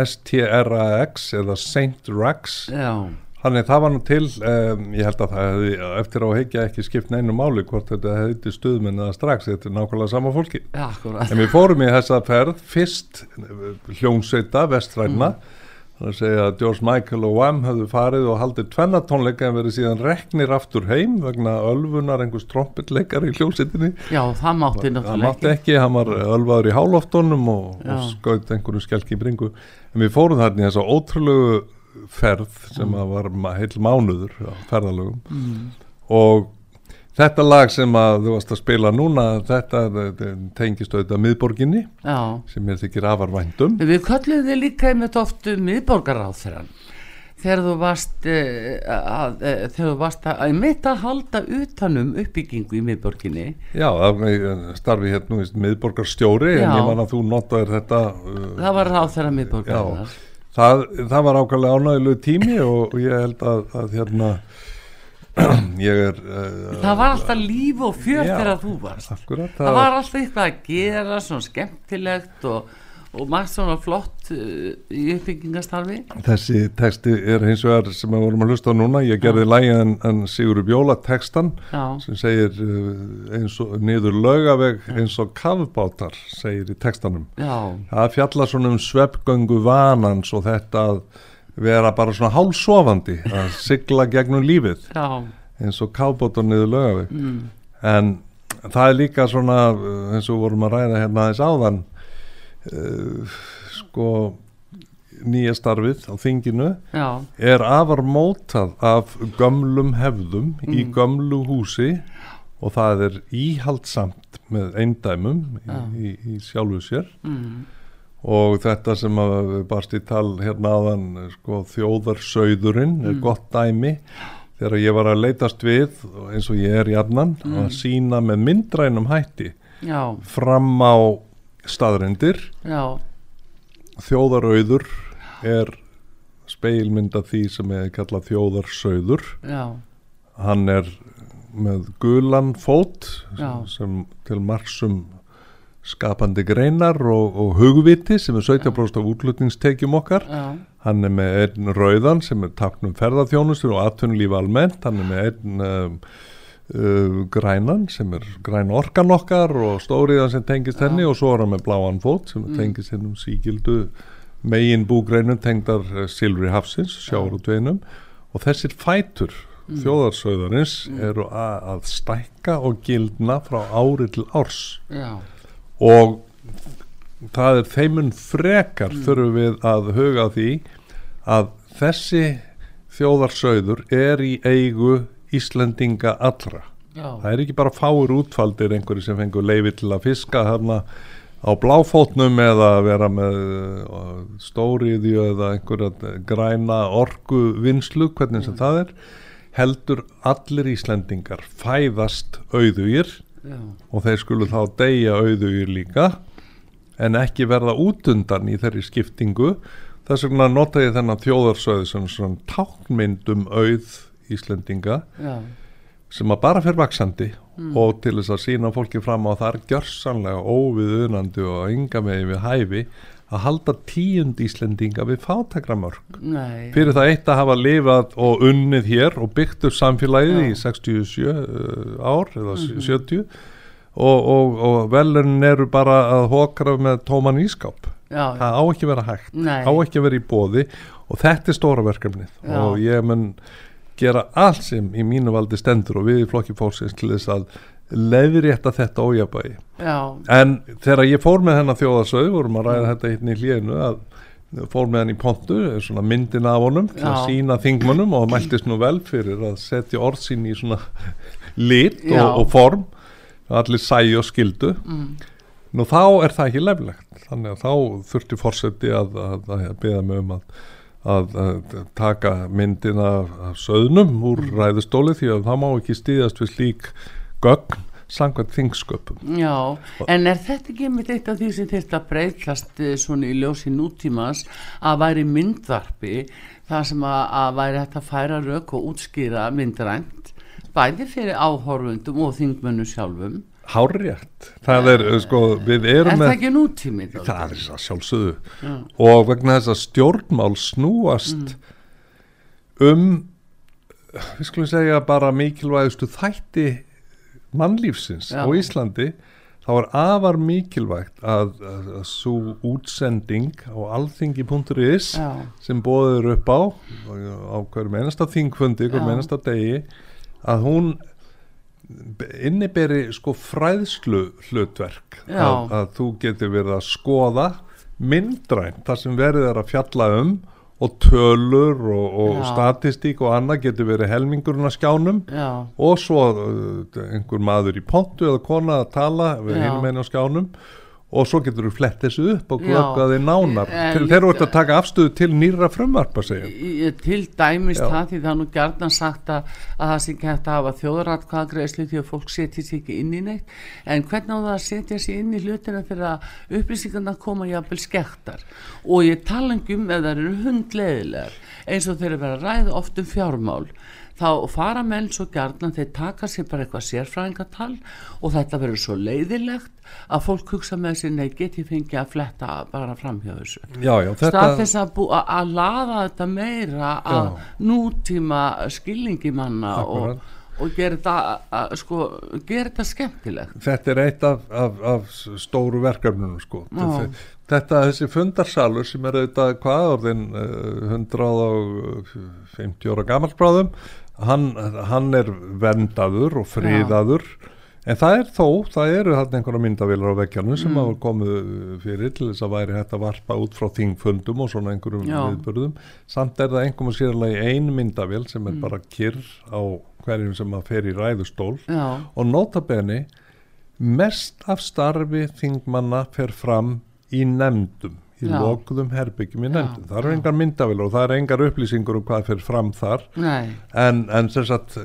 S-T-R-A-X eða Saint RAX. Já Þannig það var nú til, um, ég held að það hefði eftir á heikja ekki skipt neinu máli hvort þetta hefði stuðminn eða strax, þetta er nákvæmlega sama fólki. Ja, en við fórum í þessa ferð fyrst hljómsveita vestræna, mm. þannig að segja að George Michael og Wham hefðu farið og haldið tvennatónleika en verið síðan reknir aftur heim vegna ölfunar einhvers trompetleikar í hljómsveitinni. Já, það mátti náttúrulega ekki. Það mátti ekki, hann var ölvaður í hálóftónum og, og skaut einhverju skelki í bringu. En við fórum þarna í þessa ótrúlegu ferð sem mm. var heil mánuður á ferðalögum mm. og þetta lag sem að þú varst að spila núna þetta tengist auðvitað miðborginni Já. sem er þykir afarvændum Við kallum þið líka einmitt oftu miðborgaráð þegar þú varst eh, að, eh, þegar þú varst að einmitt að halda utanum uppbyggingu í miðborginni Já, starfi hérna miðborgarstjóri Já. en ég man að þú notaður þetta uh, Það var ráð þeirra miðborgaráð það, það var ákvæmlega ánægilegu tími og, og ég held að, að hérna ég er uh, það var alltaf líf og fjörð þegar þú varst. akkurat, það, það var alltaf eitthvað að gera svona skemmtilegt og og margt svona flott uh, í uppbyggingastarfi Þessi texti er hins vegar sem við vorum að hlusta á núna ég gerði lægin en, Sigur Bjóla textan Já. sem segir uh, eins og niður lögaveg eins og kavbátar segir í textanum Já. það fjalla svona um sveppgöngu vanans og þetta að vera bara svona hálsofandi að sigla gegnum lífið Já. eins og kavbátar niður lögaveg mm. en það er líka svona uh, eins og vorum að ræða hérna aðeins áðan uh, sko nýja starfið á þinginu Já. er afar mótað af gömlum hefðum mm. í gömlu húsi og það er íhaldsamt með eindæmum í, í, í sjálfu sér mm. og þetta sem að barst í tal hérna aðan sko, þjóðarsauðurinn er mm. gott dæmi þegar ég var að leytast við eins og ég er í annan að mm. sína með myndrænum hætti Já. fram á staðrendir þjóðarauður er speilmynda því sem er kallað þjóðarsauður. Já. hann er með gulan fót sem, sem til margsum skapandi greinar og, og hugviti sem er 17% af útlutningstekjum okkar. Já. hann er með einn rauðan sem er taknum ferðarþjónustur og atvinnulíf almennt, hann er með einn um, uh, grænan sem er græn orkan okkar og stóriðan sem tengist henni Já. og svo er hann með bláan fót sem mm. tengist hennum síkildu megin búgreinum tengdar uh, Silvri Hafsins, sjáur og tveinum og þessir fætur mm. þjóðarsauðarins mm. eru að, að stækka og gildna frá ári til árs Já og það er þeimun frekar mm. þurfum við að huga því að þessi þjóðarsauður er í eigu Íslendinga allra Já. það er ekki bara fáur útfaldir einhverju sem fengur leiði til að fiska þarna á bláfótnum eða vera með uh, stóriðju eða einhverja græna orgu vinslu, hvernig sem mm. það er heldur allir Íslendingar fæðast auðugir Já. og þeir skulu þá deyja auðugir líka en ekki verða útundan í þeirri skiptingu þess vegna nota ég þennan þjóðarsöðu sem svona tákmyndum auð Íslendinga Já. sem að bara fyrir vaksandi mm. og til þess að sína fólki fram á þar gjörsanlega óviðunandi og ynga með við hæfi að halda tíund Íslendinga við fátakramörk fyrir það eitt að hafa lifað og unnið hér og byggt upp samfélagið Já. í 67 uh, ár eða mm -hmm. 70 og, og, og velun eru bara að hókra með tóman ískáp Já, það á ekki vera hægt Nei. á ekki vera í bóði og þetta er stóra verkefnið Já. og ég mun gera allt sem í mínu valdi stendur og við í flokki fórsins til þess að leiðrétta þetta ójabægi en þegar ég fór með hennar þjóðarsau vorum að ræða þetta hérna í hlíðinu að fór með henn í pontu svona myndin af honum til að sína þingmannum og það mæltist nú vel fyrir að setja orðsinn í svona lit og, og form. Allir sæi og skildu. Mm. nú þá er það ekki leflegt þannig að þá þurfti fórseti að, að, að beða mig um að, að taka myndin af, söðnum úr mm. ræðustóli því að það má ekki stýðast við slík gögn sangvært þingsköpum. Já, en er þetta ekki með eitt af því sem þetta breytlast eh, svona í ljósi nútímas að væri myndvarpi það sem að, að væri hægt að færa rauk og útskýra myndrænt bæði fyrir áhorfundum og þingmönnu sjálfum? Hárjætt, það er eh, sko við erum með... Er það ekki nútímið? Það er þess að sjálfsögðu Já. og vegna þess að stjórnmál snúast mm. um við skulum segja bara mikilvægustu þætti mannlífsins Já. á Íslandi þá er afar mikilvægt að, að, að svo útsending á alþingi.is sem bóður upp á á hverjum einasta þingfundi, hverjum einasta degi að hún inniberi sko fræðslu hlutverk. Að, að þú getur verið að skoða myndræn þar sem verið er að fjalla um og tölur og, og statistík og annað getur verið helmingurinn að skjánum. Já. og svo uh, einhver maður í pontu eða kona að tala við hinum einu á skjánum og svo getur þú flett þessu upp og glöggaði nánar. En, þeir eru að taka afstöðu til nýra frumvarp að segja til dæmis Já. það því það er nú gerðan sagt að, að það sé ekki hægt að hafa þjóðratkvæðagreðslu því að fólk setjast ekki inn í neitt. En hvernig á það að setja sér inn í hlutina fyrir að upplýsingarna koma jáfnvel skektar? Og ég tala um eða það eru hundleðilegar eins og þeir eru að ræða oft um fjármál þá fara menn svo gærna þeir taka sér bara eitthvað sérfræðingatal og þetta verður svo leiðilegt að fólk hugsa með sér nei get ég fengið að fletta bara fram hjá þessu? Já, já, þetta... stað þess að, að, að laða þetta meira að nútíma skilningi manna og, og gera þetta sko, gera þetta skemmtilegt. Þetta er eitt af, af, af stóru verkefnunum sko. Þetta þessi fundarsalur sem er auðvitað hvað orðin uh, 150 ára gammalsbráðum hann, hann er vendaður og friðaður Já. en það er þó, það eru hann einhverja myndavilar á veggjarnu sem mm. hafa komið fyrir til þess að væri hægt að varpa út frá þingfundum og svona einhverjum Já. viðbörðum samt er það einhverjum og sérlega ein myndavil sem er mm. bara kyrr á hverjum sem að fer í ræðustól Já. og notabene mest af starfi þingmanna fer fram í nefndum í Já. lokuðum herbyggjum í nefndum. Það eru engar myndavilar og það eru engar upplýsingur um hvað fyrir fram þar. En, en sem sagt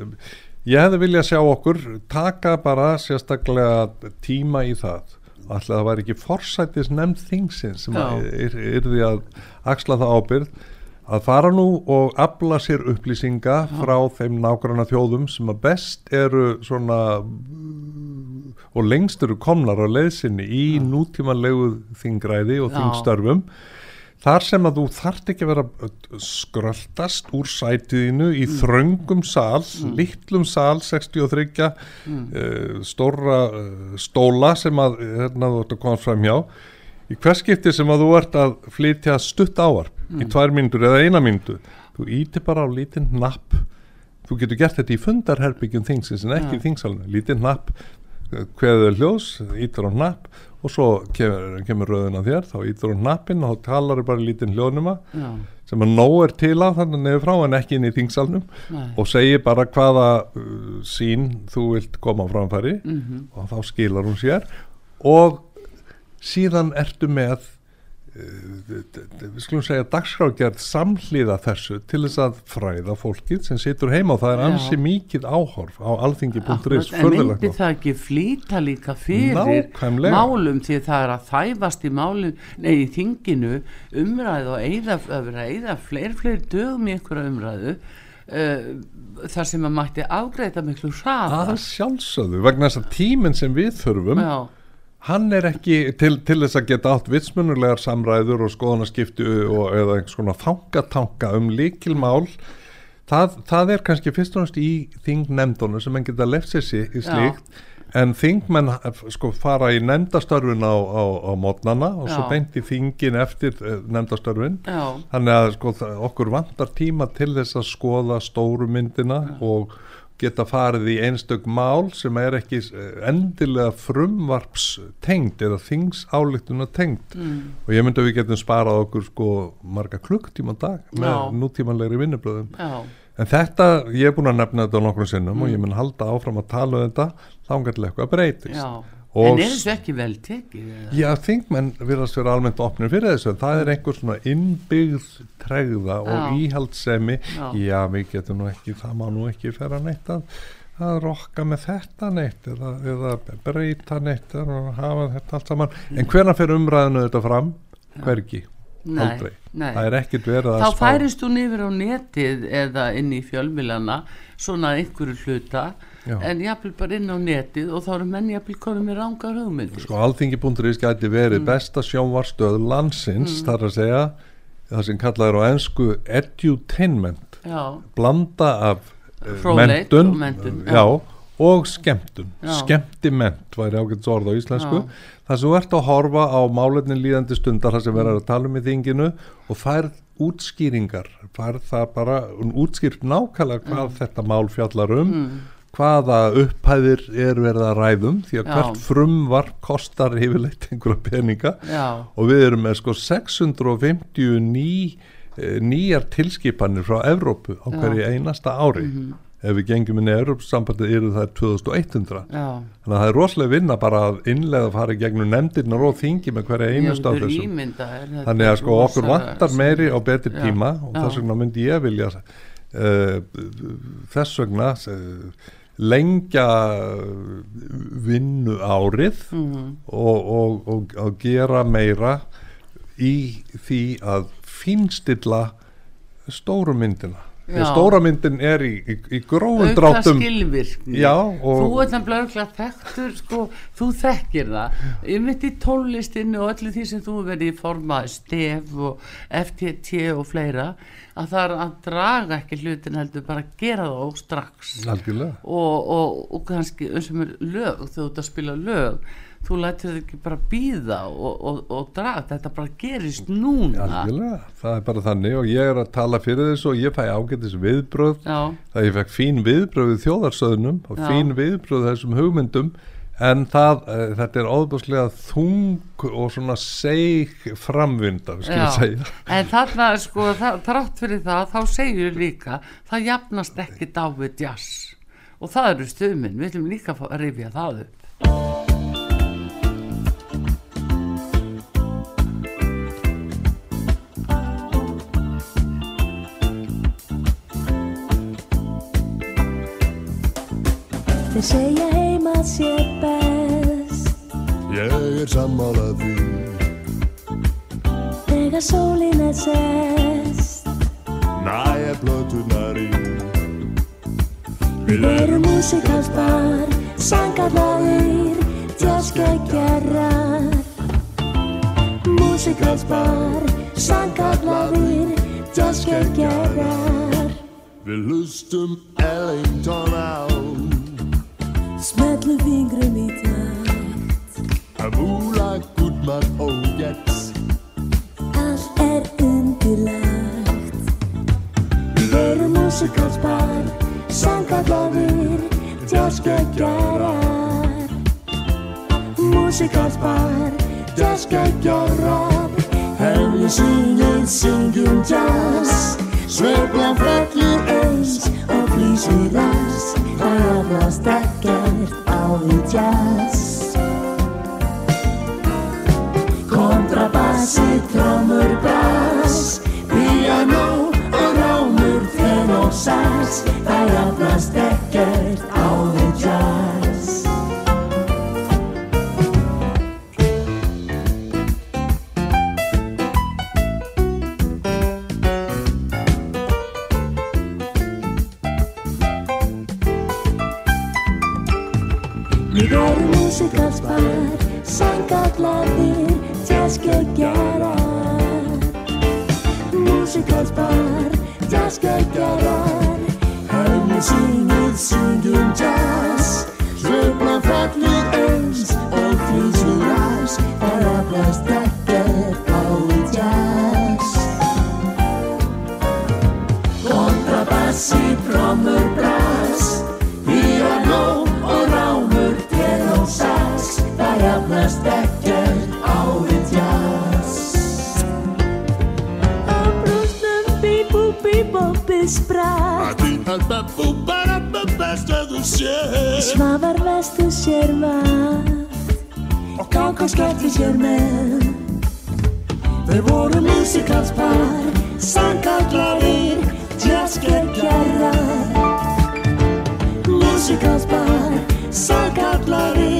ég hefði viljað sjá okkur taka bara sérstaklega tíma í það. Alltaf það væri ekki forsættis nefnd þingsins sem því að axla það ábyrð að fara nú og afla sér upplýsinga Já. frá þeim nákvæmna þjóðum sem að best eru svona og lengst eru komnar á leiðsynni í Já. nútímanlegu þingræði og þingstörfum þar sem að þú þart ekki að vera skröldast úr sætiðinu í mm. þröngum sál, mm. litlum sál 63 mm. uh, stóra uh, stóla sem að hérna þú ert að koma fram hjá í hverskipti sem að þú ert að flytja stutt áarp mm. í tvær myndur eða eina myndu þú íti bara á lítinn napp þú getur gert þetta í fundarherbyggjum þingsins en ekki ja. í þingsalunum, lítinn napp hverður hljós, ítur á napp og svo kemur, kemur rauðin að þér þá ítur á nappin og þá talar þau bara lítinn hljónuma ja. sem að nóg er til á þannig nefnir frá en ekki inn í þingsalunum Nei. og segir bara hvaða uh, sín þú vilt koma framfæri mm -hmm. og þá skilar hún sér og síðan ertu með við skulum segja dagskrágerð samhliða þessu til þess að fræða fólkið sem situr heima og það er ansi mikið áhorf á alþingi.is en myndi það ekki flýta líka fyrir Nákvæmlega. málum því það er að þæfast í málum nei í þinginu umræðu og eða, eða fleir fleir dögum í einhverja umræðu uh, þar sem að mætti afgreita miklu hraða að sjálfsögðu vegna þess að tíminn sem við þurfum já hann er ekki til, til þess að geta átt vitsmunulegar samræður og skoðanaskiptu og eða einhvers konar þangatanka um líkilmál það, það er kannski fyrst og náttúrulega í þingnemndunum sem enn geta lefst sér í slíkt Já. en þingmenn sko fara í nefndastörfin á, á, á mótnana og Já. svo beint í þingin eftir eh, nefndastörfin þannig að sko okkur vantar tíma til þess að skoða stóru myndina Já. og geta farið í einstök mál sem er ekki eh, endilega frumvarps tengd eða þings álíktuna tengd mm. og ég myndi að við getum sparað okkur sko marga klukktíma dag með Já. nútímanlegri vinnubröðum en þetta, ég er búin að nefna þetta á nokkrum sinnum mm. og ég mun halda áfram að tala um þetta þá kannski eitthvað breytist Já. En er þessu ekki vel tekið? Já, þingmenn virðast vera almennt opnir fyrir þessu, það er einhver svona innbyggð tregða og já. íhaldsemi já. já, við getum nú ekki það má nú ekki færa neitt að, að rokka með þetta neitt eða, eða breyta neitt og hafa þetta allt saman, en hverna fyrir umræðinu þetta fram? Hvergi? Aldrei. Nei. Það er ekkit verið að spá. Þá færist hún yfir á netið eða inn í fjölmilana svona einhverju hluta Já. en jáfnvel bara inn á netið og þá eru menn jáfnvel konum með rángar hugmyndir sko alþingi.is gæti verið mm. besta sjónvarstöð landsins mm. þar að segja það sem kallaður á ennsku edutainment já. blanda af uh, mentun, mentun já. og skemmtun skemmtiment væri ágætt orð á íslensku þar sem ert að horfa á málefnin líðandi stundar þar sem verður að tala um í þinginu og færð útskýringar færð það bara útskýrt nákvæmlega hvað mm. þetta mál fjallar um mm hvaða upphæðir er verið að ræðum því að Já. hvert frumvarp kostar yfirleitt einhverja peninga Já. og við erum með sko 650 ný, eh, nýjar tilskipanir frá Evrópu á hverju einasta ári mm -hmm. ef við gengjum inn í Evrópssambandið eru það 2100 Já. þannig að það er rosalega vinna bara að innlega að fara gegnum nefndirnar og þingi með hverja einust á þessum þannig að sko okkur vantar meiri á betri tíma og þess vegna myndi ég vilja uh, þess vegna uh, lengja vinnu árið mm -hmm. og, og, og, og gera meira í því að finstilla stóru myndina stóra myndin er í, í, í gróðum dráttum. auka skilvirkni þú er þannig að þekktur sko, þú þekkir það. Ég myndi í tólistinu og öllu því sem þú verði í forma stef og FTT og fleira að það er að draga ekki hlutin heldur bara að gera það strax. Og, og, og kannski eins og mér lög þú ert að spila lög þú lætir þau ekki bara býða og, og, og draga, þetta bara gerist núna. Algjörlega, það er bara þannig og ég er að tala fyrir þessu og ég fæ ágættis viðbröð, það ég fekk fín viðbröð í þjóðarsöðunum og Já. fín viðbröð þessum hugmyndum. En það, uh, þetta er óbúslega þung og svona seg framvinda, skil ég segja. En þarna, sko, það, þrátt fyrir það þá segjur líka, það jafnast ekki dávið jazz. Og það eru stöðminn, við viljum líka að rifja það upp Þeir segja heima sé best. Ég er sammálað því. Þegar sólinn er sest. Næja blötunar í Við erum músikalspar, sangallaðir, tjaskækjarar Músikalspar, sangallaðir, tjaskækjarar Við lustum Ellington á Smellu fingrum í takt Að múla Goodman og Getz Allt er undirlagt Við erum músikalspar, sangallaðir, tjaskækjarar Músikalspar, tjaskækjarar Hefði syngið, syngjum jazz Sveiflan fellur eins og flýsir ras Það jafnast ekkert á við jazz Kontrabassi, trommur, brass. Piano og rámur, tenor, sax. Það jafnast ekkert á við jazz sangallaðir, tjaskegjarar Músikalspar, tjaskegjarar Hefði syngið, syngjum best að þú sé Svavar vestu sér mat Og gáka skellti sér með. Þau voru músikalspar Sangallarir Jazzgeggjarar Músikalspar Sangallarir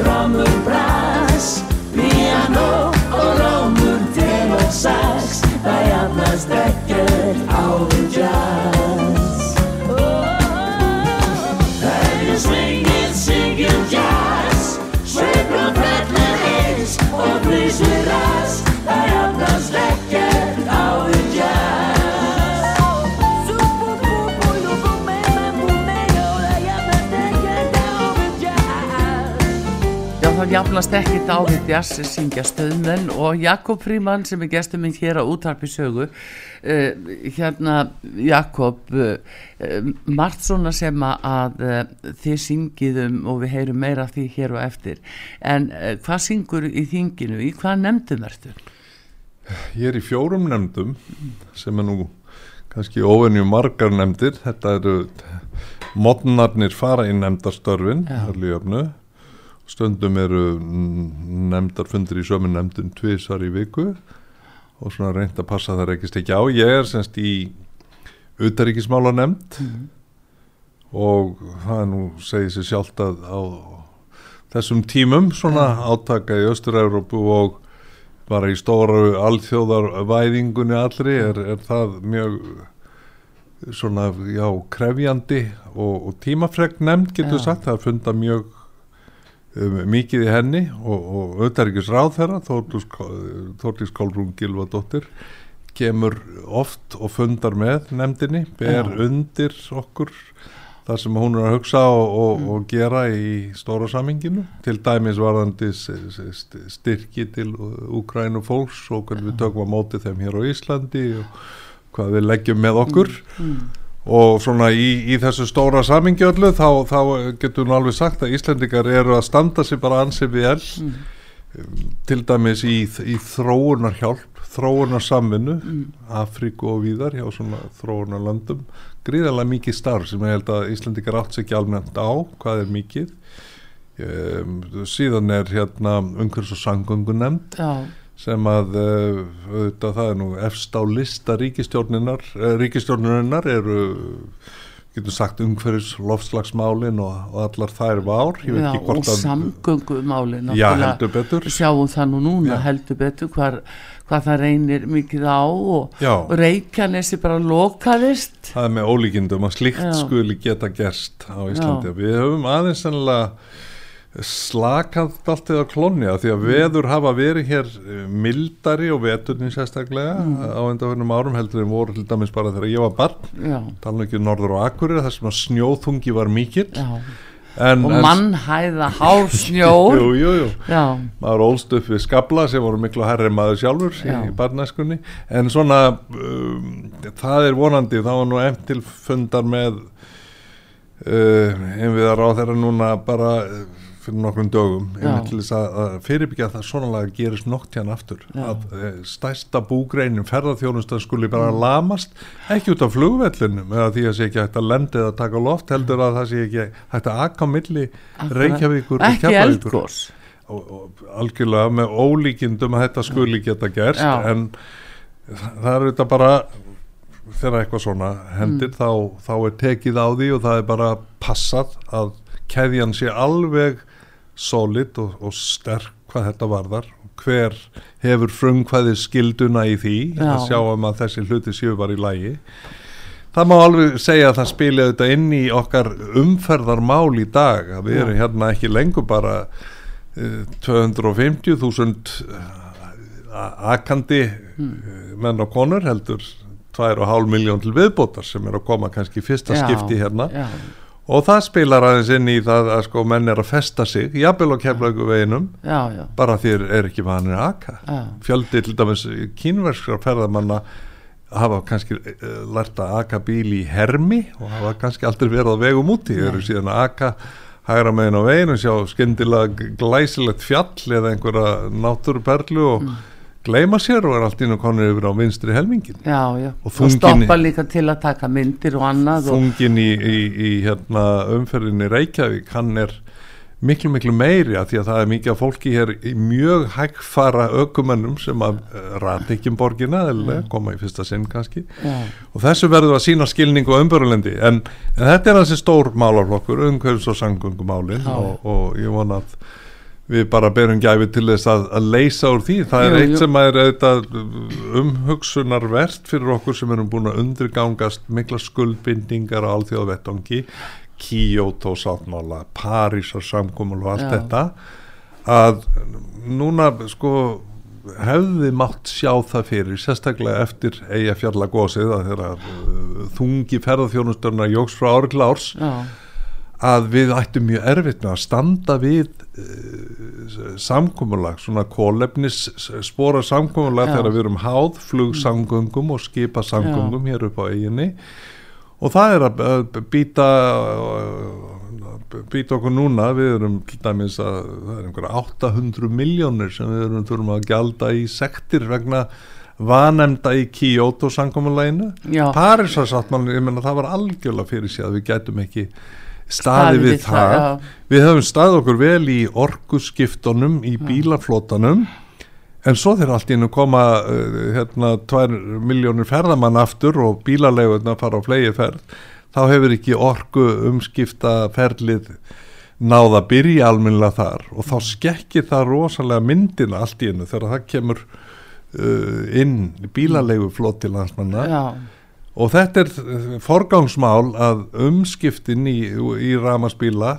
Trommur, brass Piano og rámur, tenor, sax. Það jafnast ekkert á við jazz. Hefjum svingið, syngjum jazz? Sveiflan fellur eins og flýsir ras það jafnast ekki Dávid Jassi syngja stöðmenn og Jakob Fríman sem er gestur minn hér á útarpi sögu uh, hérna Jakob uh, margt svona sem að uh, þið syngiðum og við heyrum meira því hér og eftir en hvað syngur í þinginu, í hvað nefndum ertu? Ég er í fjórum nefndum sem er nú kannski óvenju margar nefndir. Þetta eru modnarnir fara í nefndastörfin, Já. Stundum eru nefndarfundir í sömu nefndum tvisar í viku og svona reynd að passa það reykist ekki á. Ég er semst í utaríkismála nefnd og það er nú segið sér sjálft að á þessum tímum svona átaka í Östur-Európu og bara í stóru alþjóðarvæðingunni allri er, er það mjög svona, já, krefjandi og, og tímafreg nefnd getur Já. sagt, það funda mjög mikið í henni og, og auðvitaðrikis ráð þeirra Þórtís Kálbrún Gilvadóttir kemur oft og fundar með nefndinni, ber Já. undir okkur það sem hún er að hugsa og, og, Mm. og gera í stóra saminginu til dæmis varðandi styrki til Úkrænu fólks og hvernig við tökum á móti þeim hér á Íslandi og hvað við leggjum með okkur Mm. Og svona í, í þessu stóra samingi öllu þá, þá getur hún alveg sagt að Íslendingar eru að standa sig bara ansið vel Mm. til dæmis í, í þróunarhjálp þróunarsamvinnu Mm. Afríku og víðar hjá svona þróunarlandum gríðarlega mikið starf sem ég held að Íslendingar átt sér ekki almennt á hvað er mikið um, síðan er hérna umhverfis og sangungu nefnd Já, sem að uh, auðvitað, það er nú efst á lista ríkistjórninar uh, ríkistjórninar eru getur sagt umhverfis lofslagsmálin og, og allar þær veit já og hvort að samgöngumáli já heldur betur sjáum það nú núna Já. heldur betur hvar, hvað það reynir mikið á og, Já. og Reykjanesi bara lokaðist það er með ólíkindum að slíkt Já. skuli geta gerst á Íslandi við höfum aðeins sennilega slakað alltaf á klónni af því að veður hafa verið hér eh, mildari og veturnin sérstaklega á endaförnum árum heldur en voru til dæmis bara þegar ég var barn. Tala ekki um norður og akkurir þar sem snjóþungi var mikill. En, og mannhæða hálsnjór jú, jú, jú. já, maður ólst upp við skabla sem voru miklu herri maður sjálfur í, í barnæskunni. En svona um, það er vonandi, það var nú emt til fundar með uh, einviðar á þeirra núna bara uh, fyrir nokkrum dögum til þess að, fyrirbyggja að það svona laga gerist nokt hérna aftur. Já. að uh, stærsta búgreinin ferðarþjónustan skuli bara lamast ekki út af flugvellunum eða því að sé ekki hægt að lendi eða taka loft heldur að það sé ekki hægt að akka milli Reykjavíkur og og algjörlega með ólíkindum að þetta skuli geta gerst Já. en það það er þetta bara þegar eitthvað svona hendir þá, þá er tekið á því og það er bara passað að keðjan sé alveg solid og, og sterk hvað þetta varðar. Hver hefur frumkvæði skilduna í því? Já. að sjá um að þessi hluti séu bara í lægi það má alveg segja að það spili auðvitað inn í okkar umferðarmál í dag að við erum hérna ekki lengur bara eh, 250.000 uh, akandi uh, menn og konur heldur 2,5 miljón til viðbótar sem er að koma kannski fyrsta Já, skipti hérna. Já, og það spilar aðeins inn í það að sko menn er að festa sig jafnvel á keflaugu veginum bara þér er ekki vanir að aka. Já. fjöldi til dæmis kínverskra ferðamanna hafa kannski uh, lært að aka bíl í hermi og hafa kannski aldrei verið á vegum úti. Þeir eru síðan að aka hægra megin á veginu sjá skyndilega glæsilegt fjall eða einhverja náttúruperlu og gleyma sér og er allt inn og konur yfir á vinstri helmingin. Já, já. Og og, þungin- stoppa líka til að taka myndir og annað og, þungin í, í, í hérna, umferðinni Reykjavík hann er miklu miklu meiri að því að það er mikið af fólki hér í mjög hægfara ökumennum sem að uh, rata ekki um borgina eða koma í fyrsta sinn kannski. Já, og þessu verður að sína skilning og umbörulendi en, en þetta er þessi stór málaflokkur umhverfis og sangungumálin og, og ég vona að við bara berum gæfi til þess að, að leysa úr því. Það er Jú, eitt jú. sem er auðvitað umhugsunarvert fyrir okkur sem erum búin að undirgangast mikla skuldbindingar á alþjóðavettangi Kyoto sáttmála Parísar samkomul og allt Já. þetta. Að núna sko hefði mátt sjá það fyrir sérstaklega eftir eiga fjallagósið að þeirra uh, þungi ferðarþjónusturna jóks frá ári til árs. Já, að við ættum mjög erfitt með að standa við uh, samkomulag, svona kólefnis spora samkomulag Já. þegar við erum háð flugsamgöngum og skipa samgöngum hér upp á eiginni og það er að býta býta okkur núna. Við erum til dæmis að það er einhverja 800 miljónir sem við erum þurfum að gjalda í sektir vegna vanemda í Kyoto samkomuleginu já, Parísarsáttmálinn, ég menna það var algjörlega fyrir sig að við gætum ekki staði við, það, það, við höfum staðið okkur vel í orkuskiptunum í bílaflótanum en svo þegar allt í hennu koma uh, hérna 2 miljónir ferðamann aftur og bílalegurna fara á flegi ferð þá hefur ekki orku umskipta ferlið náða að byrja almennilega þar. Og þá skekkir það rosalega myndina allt í hennu þegar það kemur uh, inn bílalegu flót til landsmanna. Já, og þetta er eh, forgangsmál að umskiptin í, í ramarsbíla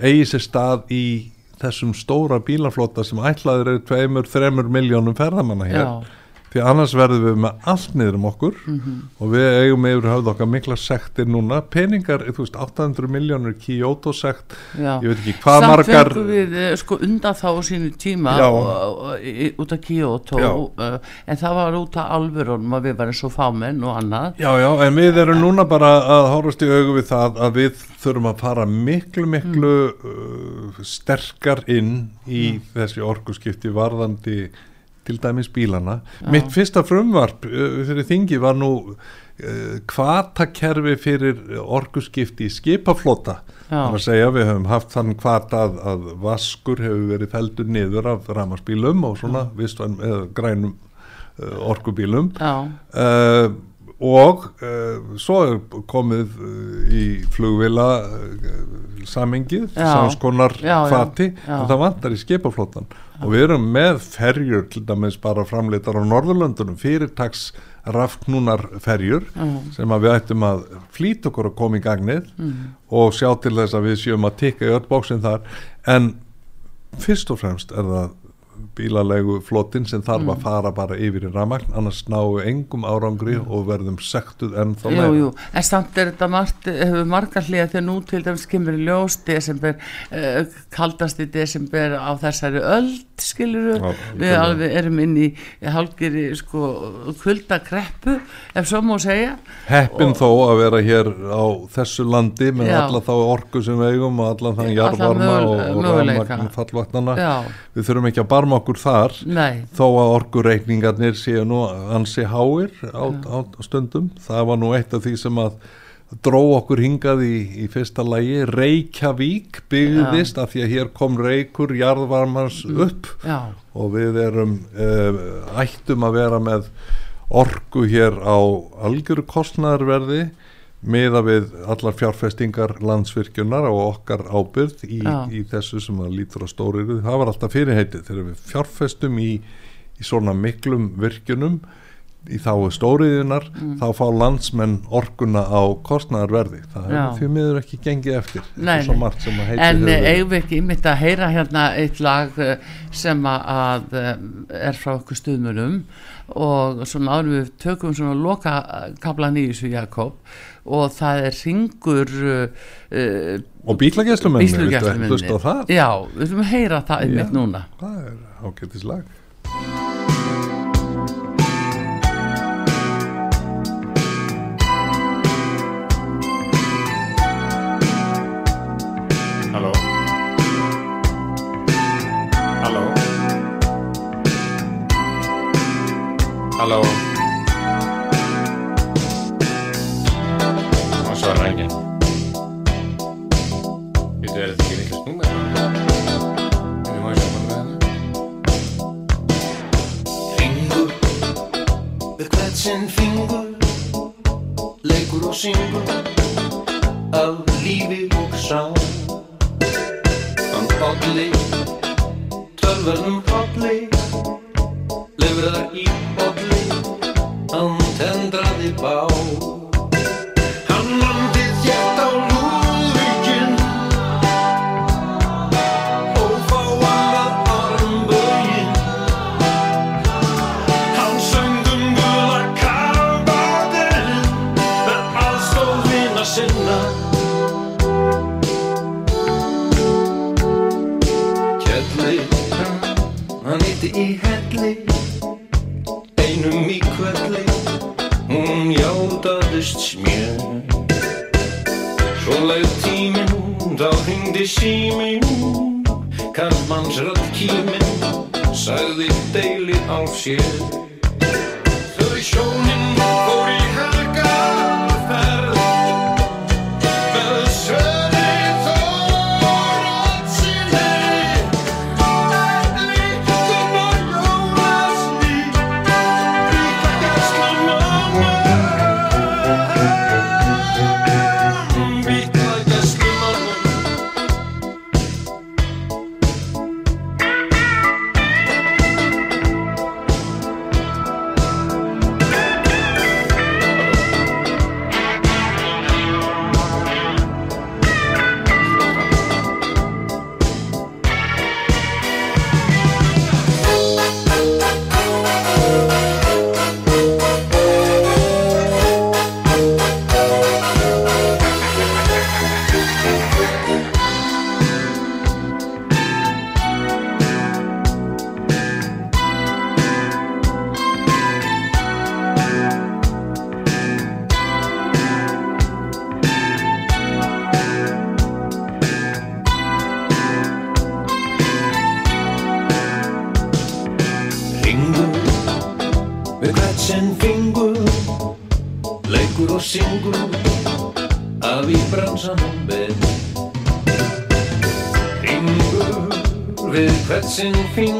eigi sér stað í þessum stóra bílaflota sem ætlaður er tveimur, þremur miljónum ferðamanna hér. Já, því annars verðum við með allt niður um okkur Mhm. og við eigum yfir höfð okkar mikla sektir núna. Peningar, veist, 800 miljónur Kyoto sekt, já. ég veit ekki hvað Samt margar fengum við eh, sko undan þá sínu tíma og, og, í- út af Kyoto uh, en það var út af alvörunum að við varum svo fámenn og annað. Já, já, en við erum núna bara að horfast í augu við það að við þurfum að fara miklu, miklu uh, sterkar inn í þessi orkuskipti varðandi til dæmis bílana. Já. mitt fyrsta frumvarp uh, fyrir þingi var nú uh, kvatakerfi fyrir orguskipti í skipaflota. Þannig að segja við höfum haft þann kvata að, að vaskur hefur verið feldur niður af ramarsbílum og svona vistvæn eða grænum uh, orgubílum og og uh, svo er komið uh, í flugvila uh, samingið, samskonar kvati, en það vantar í skipaflótan og við erum með ferjur til dæmis bara framleitar á Norðurlöndunum fyrirtags rafknúnar ferjur sem að við ættum að flýta okkur að koma í gagnið mm. og sjá til þess að við sjöum að tikka í öll bóksin þar. En fyrst og fremst er það bílalegu flotin sem þarf mm. að fara bara yfir í ramagn annars náu engum árangri mm. og verðum sektuð enn þá meira. Jú, jú, en samt er þetta margt, hefur margar hlýja þegar nú til dæmis kemur ljós desember, uh, kaldast í desember á þessari öll skiluru, Já, við alveg erum inn í halgir í sko kvöldakreppu, ef svo má segja. Heppin þó að vera hér á þessu landi með Já. alla þá orku sem við eigum og alla þann jarðvarma og, og ramagn fallvatnana. Við þurfum ekki að barma okkur þar Nei. þó að orkureikningarnir séu nú ansi háir á, á stundum það var nú eitt af því sem að dró okkur hingað í, í fyrsta lægi Reykjavík byggðist Já. af því að hér kom Reykur jarðvarmars mm. upp Já. og við erum uh, ættum að vera með orgu hér á algjöru kostnæðarverði meða við allar fjárfestingar landsvirkjunar og okkar ábyrð í, í þessu sem að lítur á stóriðu það var alltaf fyrirheitið. Þegar við fjárfestum í, í svona miklum virkjunum í þá stóriðunar mm. þá fá landsmenn orkuna á kostnæðarverði það hefur því miður ekki gengið eftir. Nei, en eigum við ekki ymitt að heyra hérna eitt lag eh, sem að eh, er frá okkur stuðmjölum og svona árum við tökum svona loka kablan í þessu Jakob og það er ringur uh, og bílagjæslumenni já, við viljum heyra það einmitt núna. það er ágættis lag. Halló? Halló? Halló Við hvert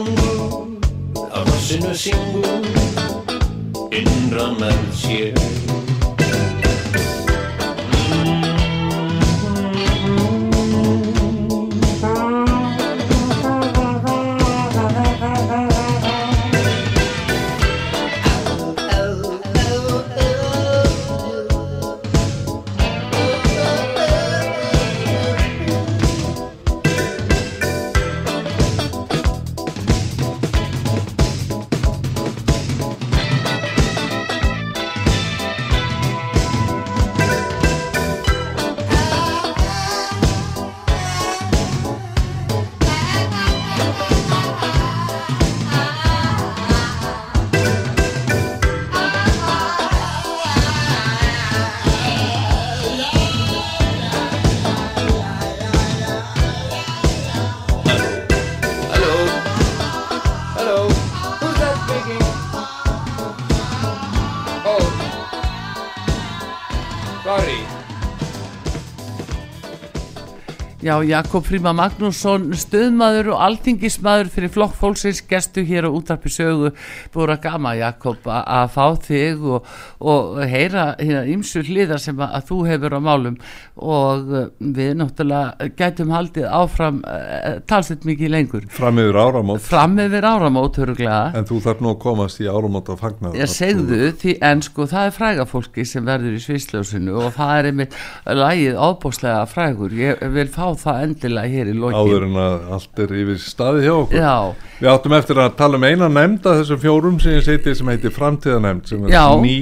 Já, Jakob Fríma Magnússon, stuðmaður og alþingismadur fyrir flokk fólksins, gestu hér á útarpi sögu, búið að gama Jakob að fá þig og, og heyra hérna ymsu hliðar sem að, að þú hefur á málum. Og uh, við náttúrulega gætum haldið áfram uh, talsett mikið lengur. fram yfir áramót. Fram yfir áramót, öruglega. en þú þarf nú að komast í áramót að fagna Ég segðu því en sko það er fræga fólki sem verður í svisljósinu og það er einmitt lagið ábúslega frægur. Ég vil fá það endilega hér í lokin. Áður en að allt er yfir staði hjá okkur. Já, Við áttum eftir að tala um eina nefnd af þessum fjórum sem ég seti sem heitir framtíðanemnd sem er Já. ný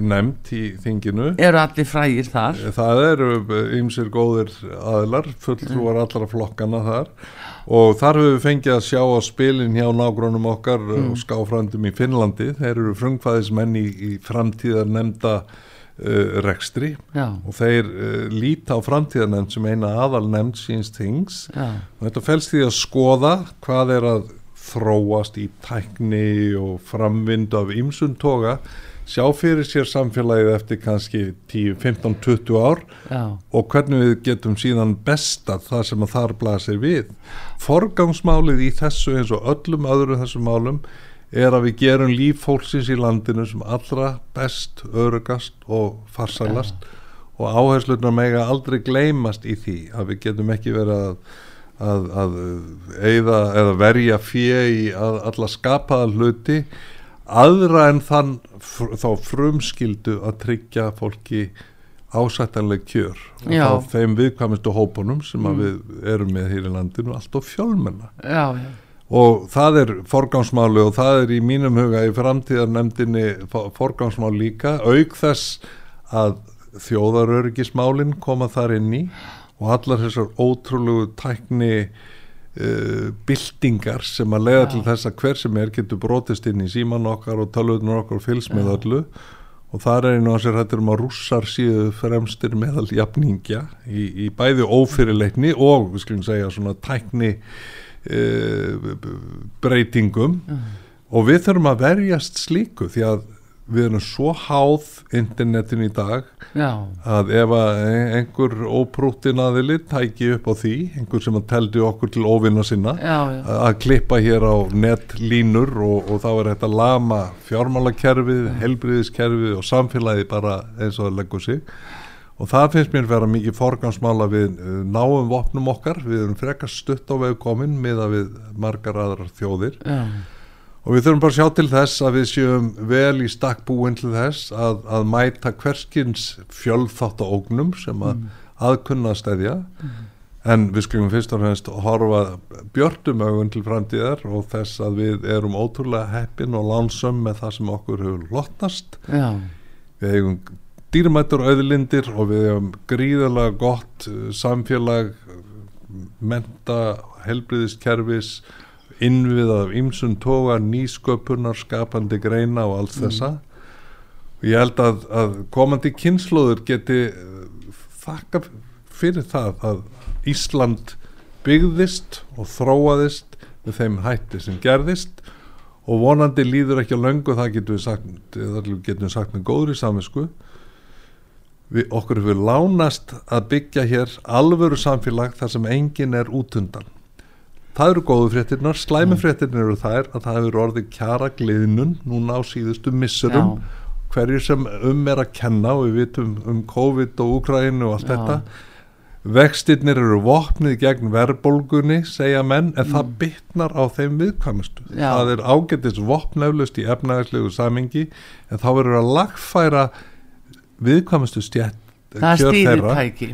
nefnd í þinginu. Eru allir frægir þar? Það eru ymsir góðir aðilar, fulltrúar allra flokkana þar. Og þar höfum við fengið að sjá á spilin hjá nágrunum okkar og skáfrandum í Finnlandi. Þeir eru frungfæðismenn í, í framtíðar nefnda rekstri Já, og þeir uh, líta á framtíðarnefnd sem eina aðal nefnd síns þings. Já, og þetta felst því að skoða hvað er að þróast í tækni og framvindu af ymsum toga sjá fyrir sér samfélagið eftir kannski 10, 15, 20 ár já, og hvernig við getum síðan bestað það sem að þar blasir við. Forgangsmálið í þessu eins og öllum öðru þessum málum er að við gerum líf fólksins í landinu sem allra best, örugast og farsælast. Og áherslunar mega aldrei gleymast í því að við getum ekki verið að, að, að eða verja fjö í að alla skapaða hluti aðra en þann fr- þá frumskildu að tryggja fólki ásættanleg kjör. Og þá þeim viðkvæmistu hópunum sem að við erum með hér í landinu allt og fjölmenna. Já, já, og það er forgangsmáli og það er í mínum huga í framtíðarnemdini forgangsmál líka auk þess að þjóðaröryggismálin koma þar inn í og allar þessar ótrúlegu tækni uh, byltingar sem að leiða til þess að hver sem er getur brotist inn í síman okkar og tölvutnur okkar fylgst með öllu. Og það er einu á sér hættur um að rússar síðu fremstir meðal jafningja í, í bæði ófyrirleikni og við skulum segja svona tækni uh, breytingum. Og við þurfum að verjast slíku því að við erum svo háð internetin í dag já, að ef að einhver óprúttin aðili tæki upp á því, einhver sem að teldi okkur til óvinna sinna já, já, að klippa hér á netlínur og, og þá er þetta lama fjármálakerfið, helbriðiskerfið og samfélagið bara eins og það leggur sig og það finnst mér vera mikið forgansmála við uh, náum vopnum okkar, við erum frekar stutt á vegu komin með að við margar aðrar þjóðir. Já, og við þurfum bara að sjá til þess að við séum vel í stakk búin til þess að, að mæta hverskins fjölþátt ógnum sem að aðkunna stæðja en við skulum fyrst og fremst horfa björtum augun til framtíðar og þess að við erum ótrúlega heppin og lánsum með það sem okkur hefur lottast já, við eigum dýrmættur auðlindir og við eigum gríðarlega gott uh, samfélag menta, helbriðiskerfis innvið af ymsum toga, nýsköpunar skapandi greina og allt þessa. Og ég held að, að komandi kynnslóður geti uh, þakka fyrir það að Ísland byggðist og þróaðist með þeim hætti sem gerðist. Og vonandi líður ekki á löngu það getum við sagt, getum við sagt með góðri saminsku við, okkur hefur lánast að byggja hér alvöru samfélag þar sem engin er útundan það eru góðu fréttirnar, slæmi fréttirnar eru þær að það hefur orðið kjara gliðnun núna á síðustu missurum Já. hverjir sem um er að kenna og við vitum um COVID og Úkraínu og allt Já. þetta vextirnir eru vopnið gegn verðbólgunni segja menn en það bytnar á þeim viðkvæmustu Mm. Það er ágættis vopneflust í efnæðislegu samingi en þá verður að lagfæra viðkvæmustu stjætt það er stýritæki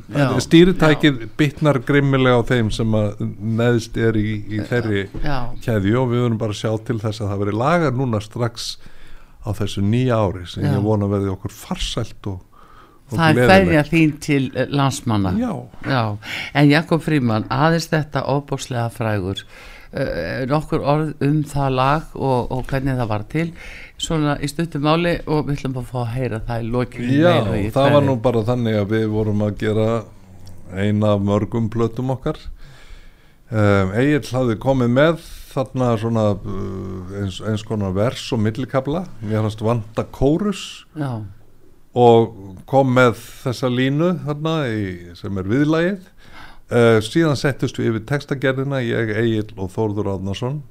stýritækið bytnar grimmilega á þeim sem að neðst er í, í þeirri já, keðju og við verðum bara að sjá til þess að það veri lagar núna strax á þessu nýja ári sem Já. ég vona verði okkur farsælt og, og það er hverja þín til eh, landsmanna. Já, Já, en Jakob Fríman, aðeins þetta óbúslega frægur nokkur orð um það lag og, og hvernig það var til. Svona í stuttum máli og við ætlum að fá að heyra það í lokinu Já það var þræði. nú bara þannig að við vorum að gera eina af mörgum plötum okkar. Um, Egil hafði komið með þarna svona uh, eins, eins konar vers og millikabla. Mér hans vanta kórus. Já, og kom með þessa línu þarna í, sem er viðlægið uh, síðan settust við yfir textagerðina ég, Egil og Þórður Átnarsson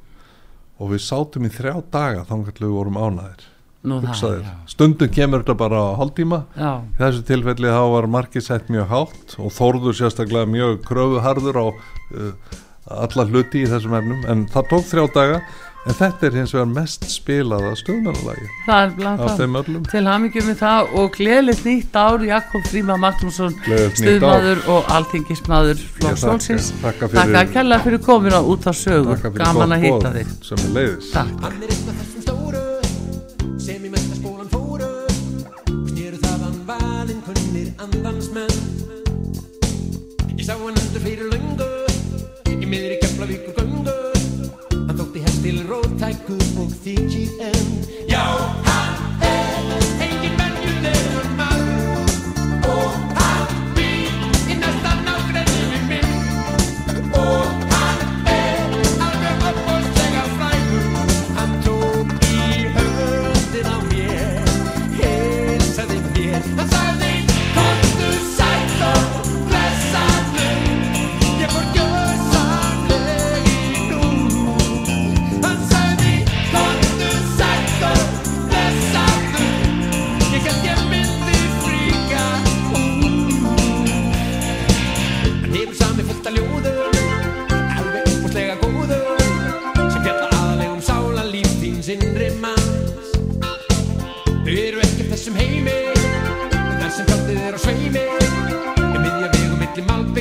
og við sátum í þrjá daga þannig að við vorum ánæðir það stundum kemur þetta bara á hálftíma. Já, í þessu tilfelli þá var markið sett mjög hátt og Þórður sérstaklega mjög kröfuharður á uh, alla hluti í þessum efnum en það tók þrjá daga en þetta er hins vegar mest spilaða stöðmennalagi það er blant af það þeim öllum. til hamingjum með það og gleðilegt nýtt ár Jakob Fríman Magnússon stuðmaður og Flokks þakka- Solsins Takk að kella fyrir komina út á sögu. Þakka fyrir gaman að hitta boð þig. sem er leiðis Takk er af Ég sá hann endur fyrir löngu í miðri göngu Hann þótti hest til róttækur og þykir enn. Já,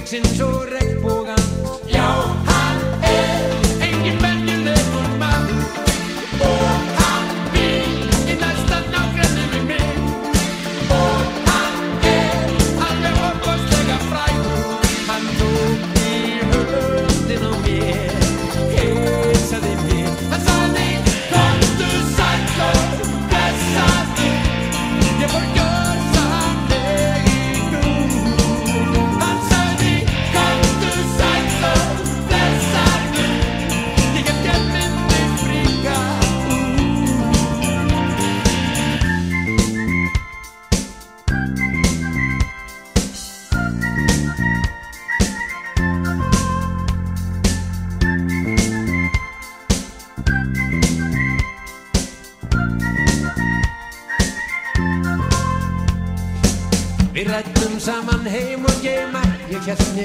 milli malbyggsins og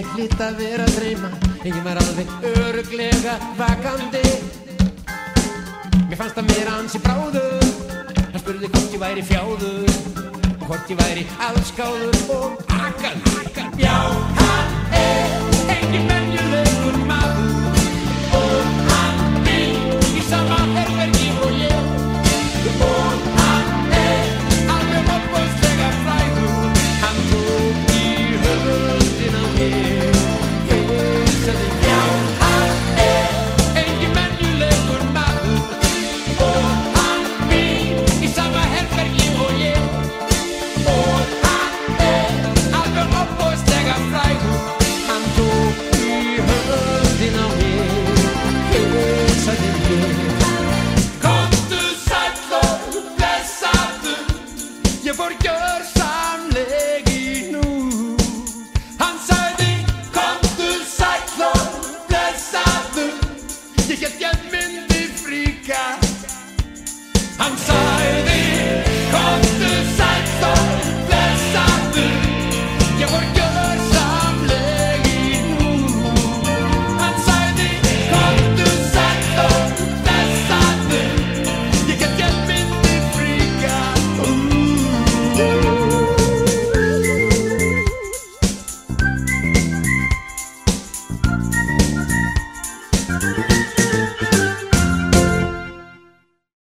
mig hlýtt að vera að dreyma. Ég var alveg öruglega vakandi. Mér fannst að mér ansi bráðu Hann spurði hvort ég væri fjáður Og hvort ég væri allskáður og akan Já, hann er engin venjulegur maður. Og hann býr í sama herbergi og ég. Og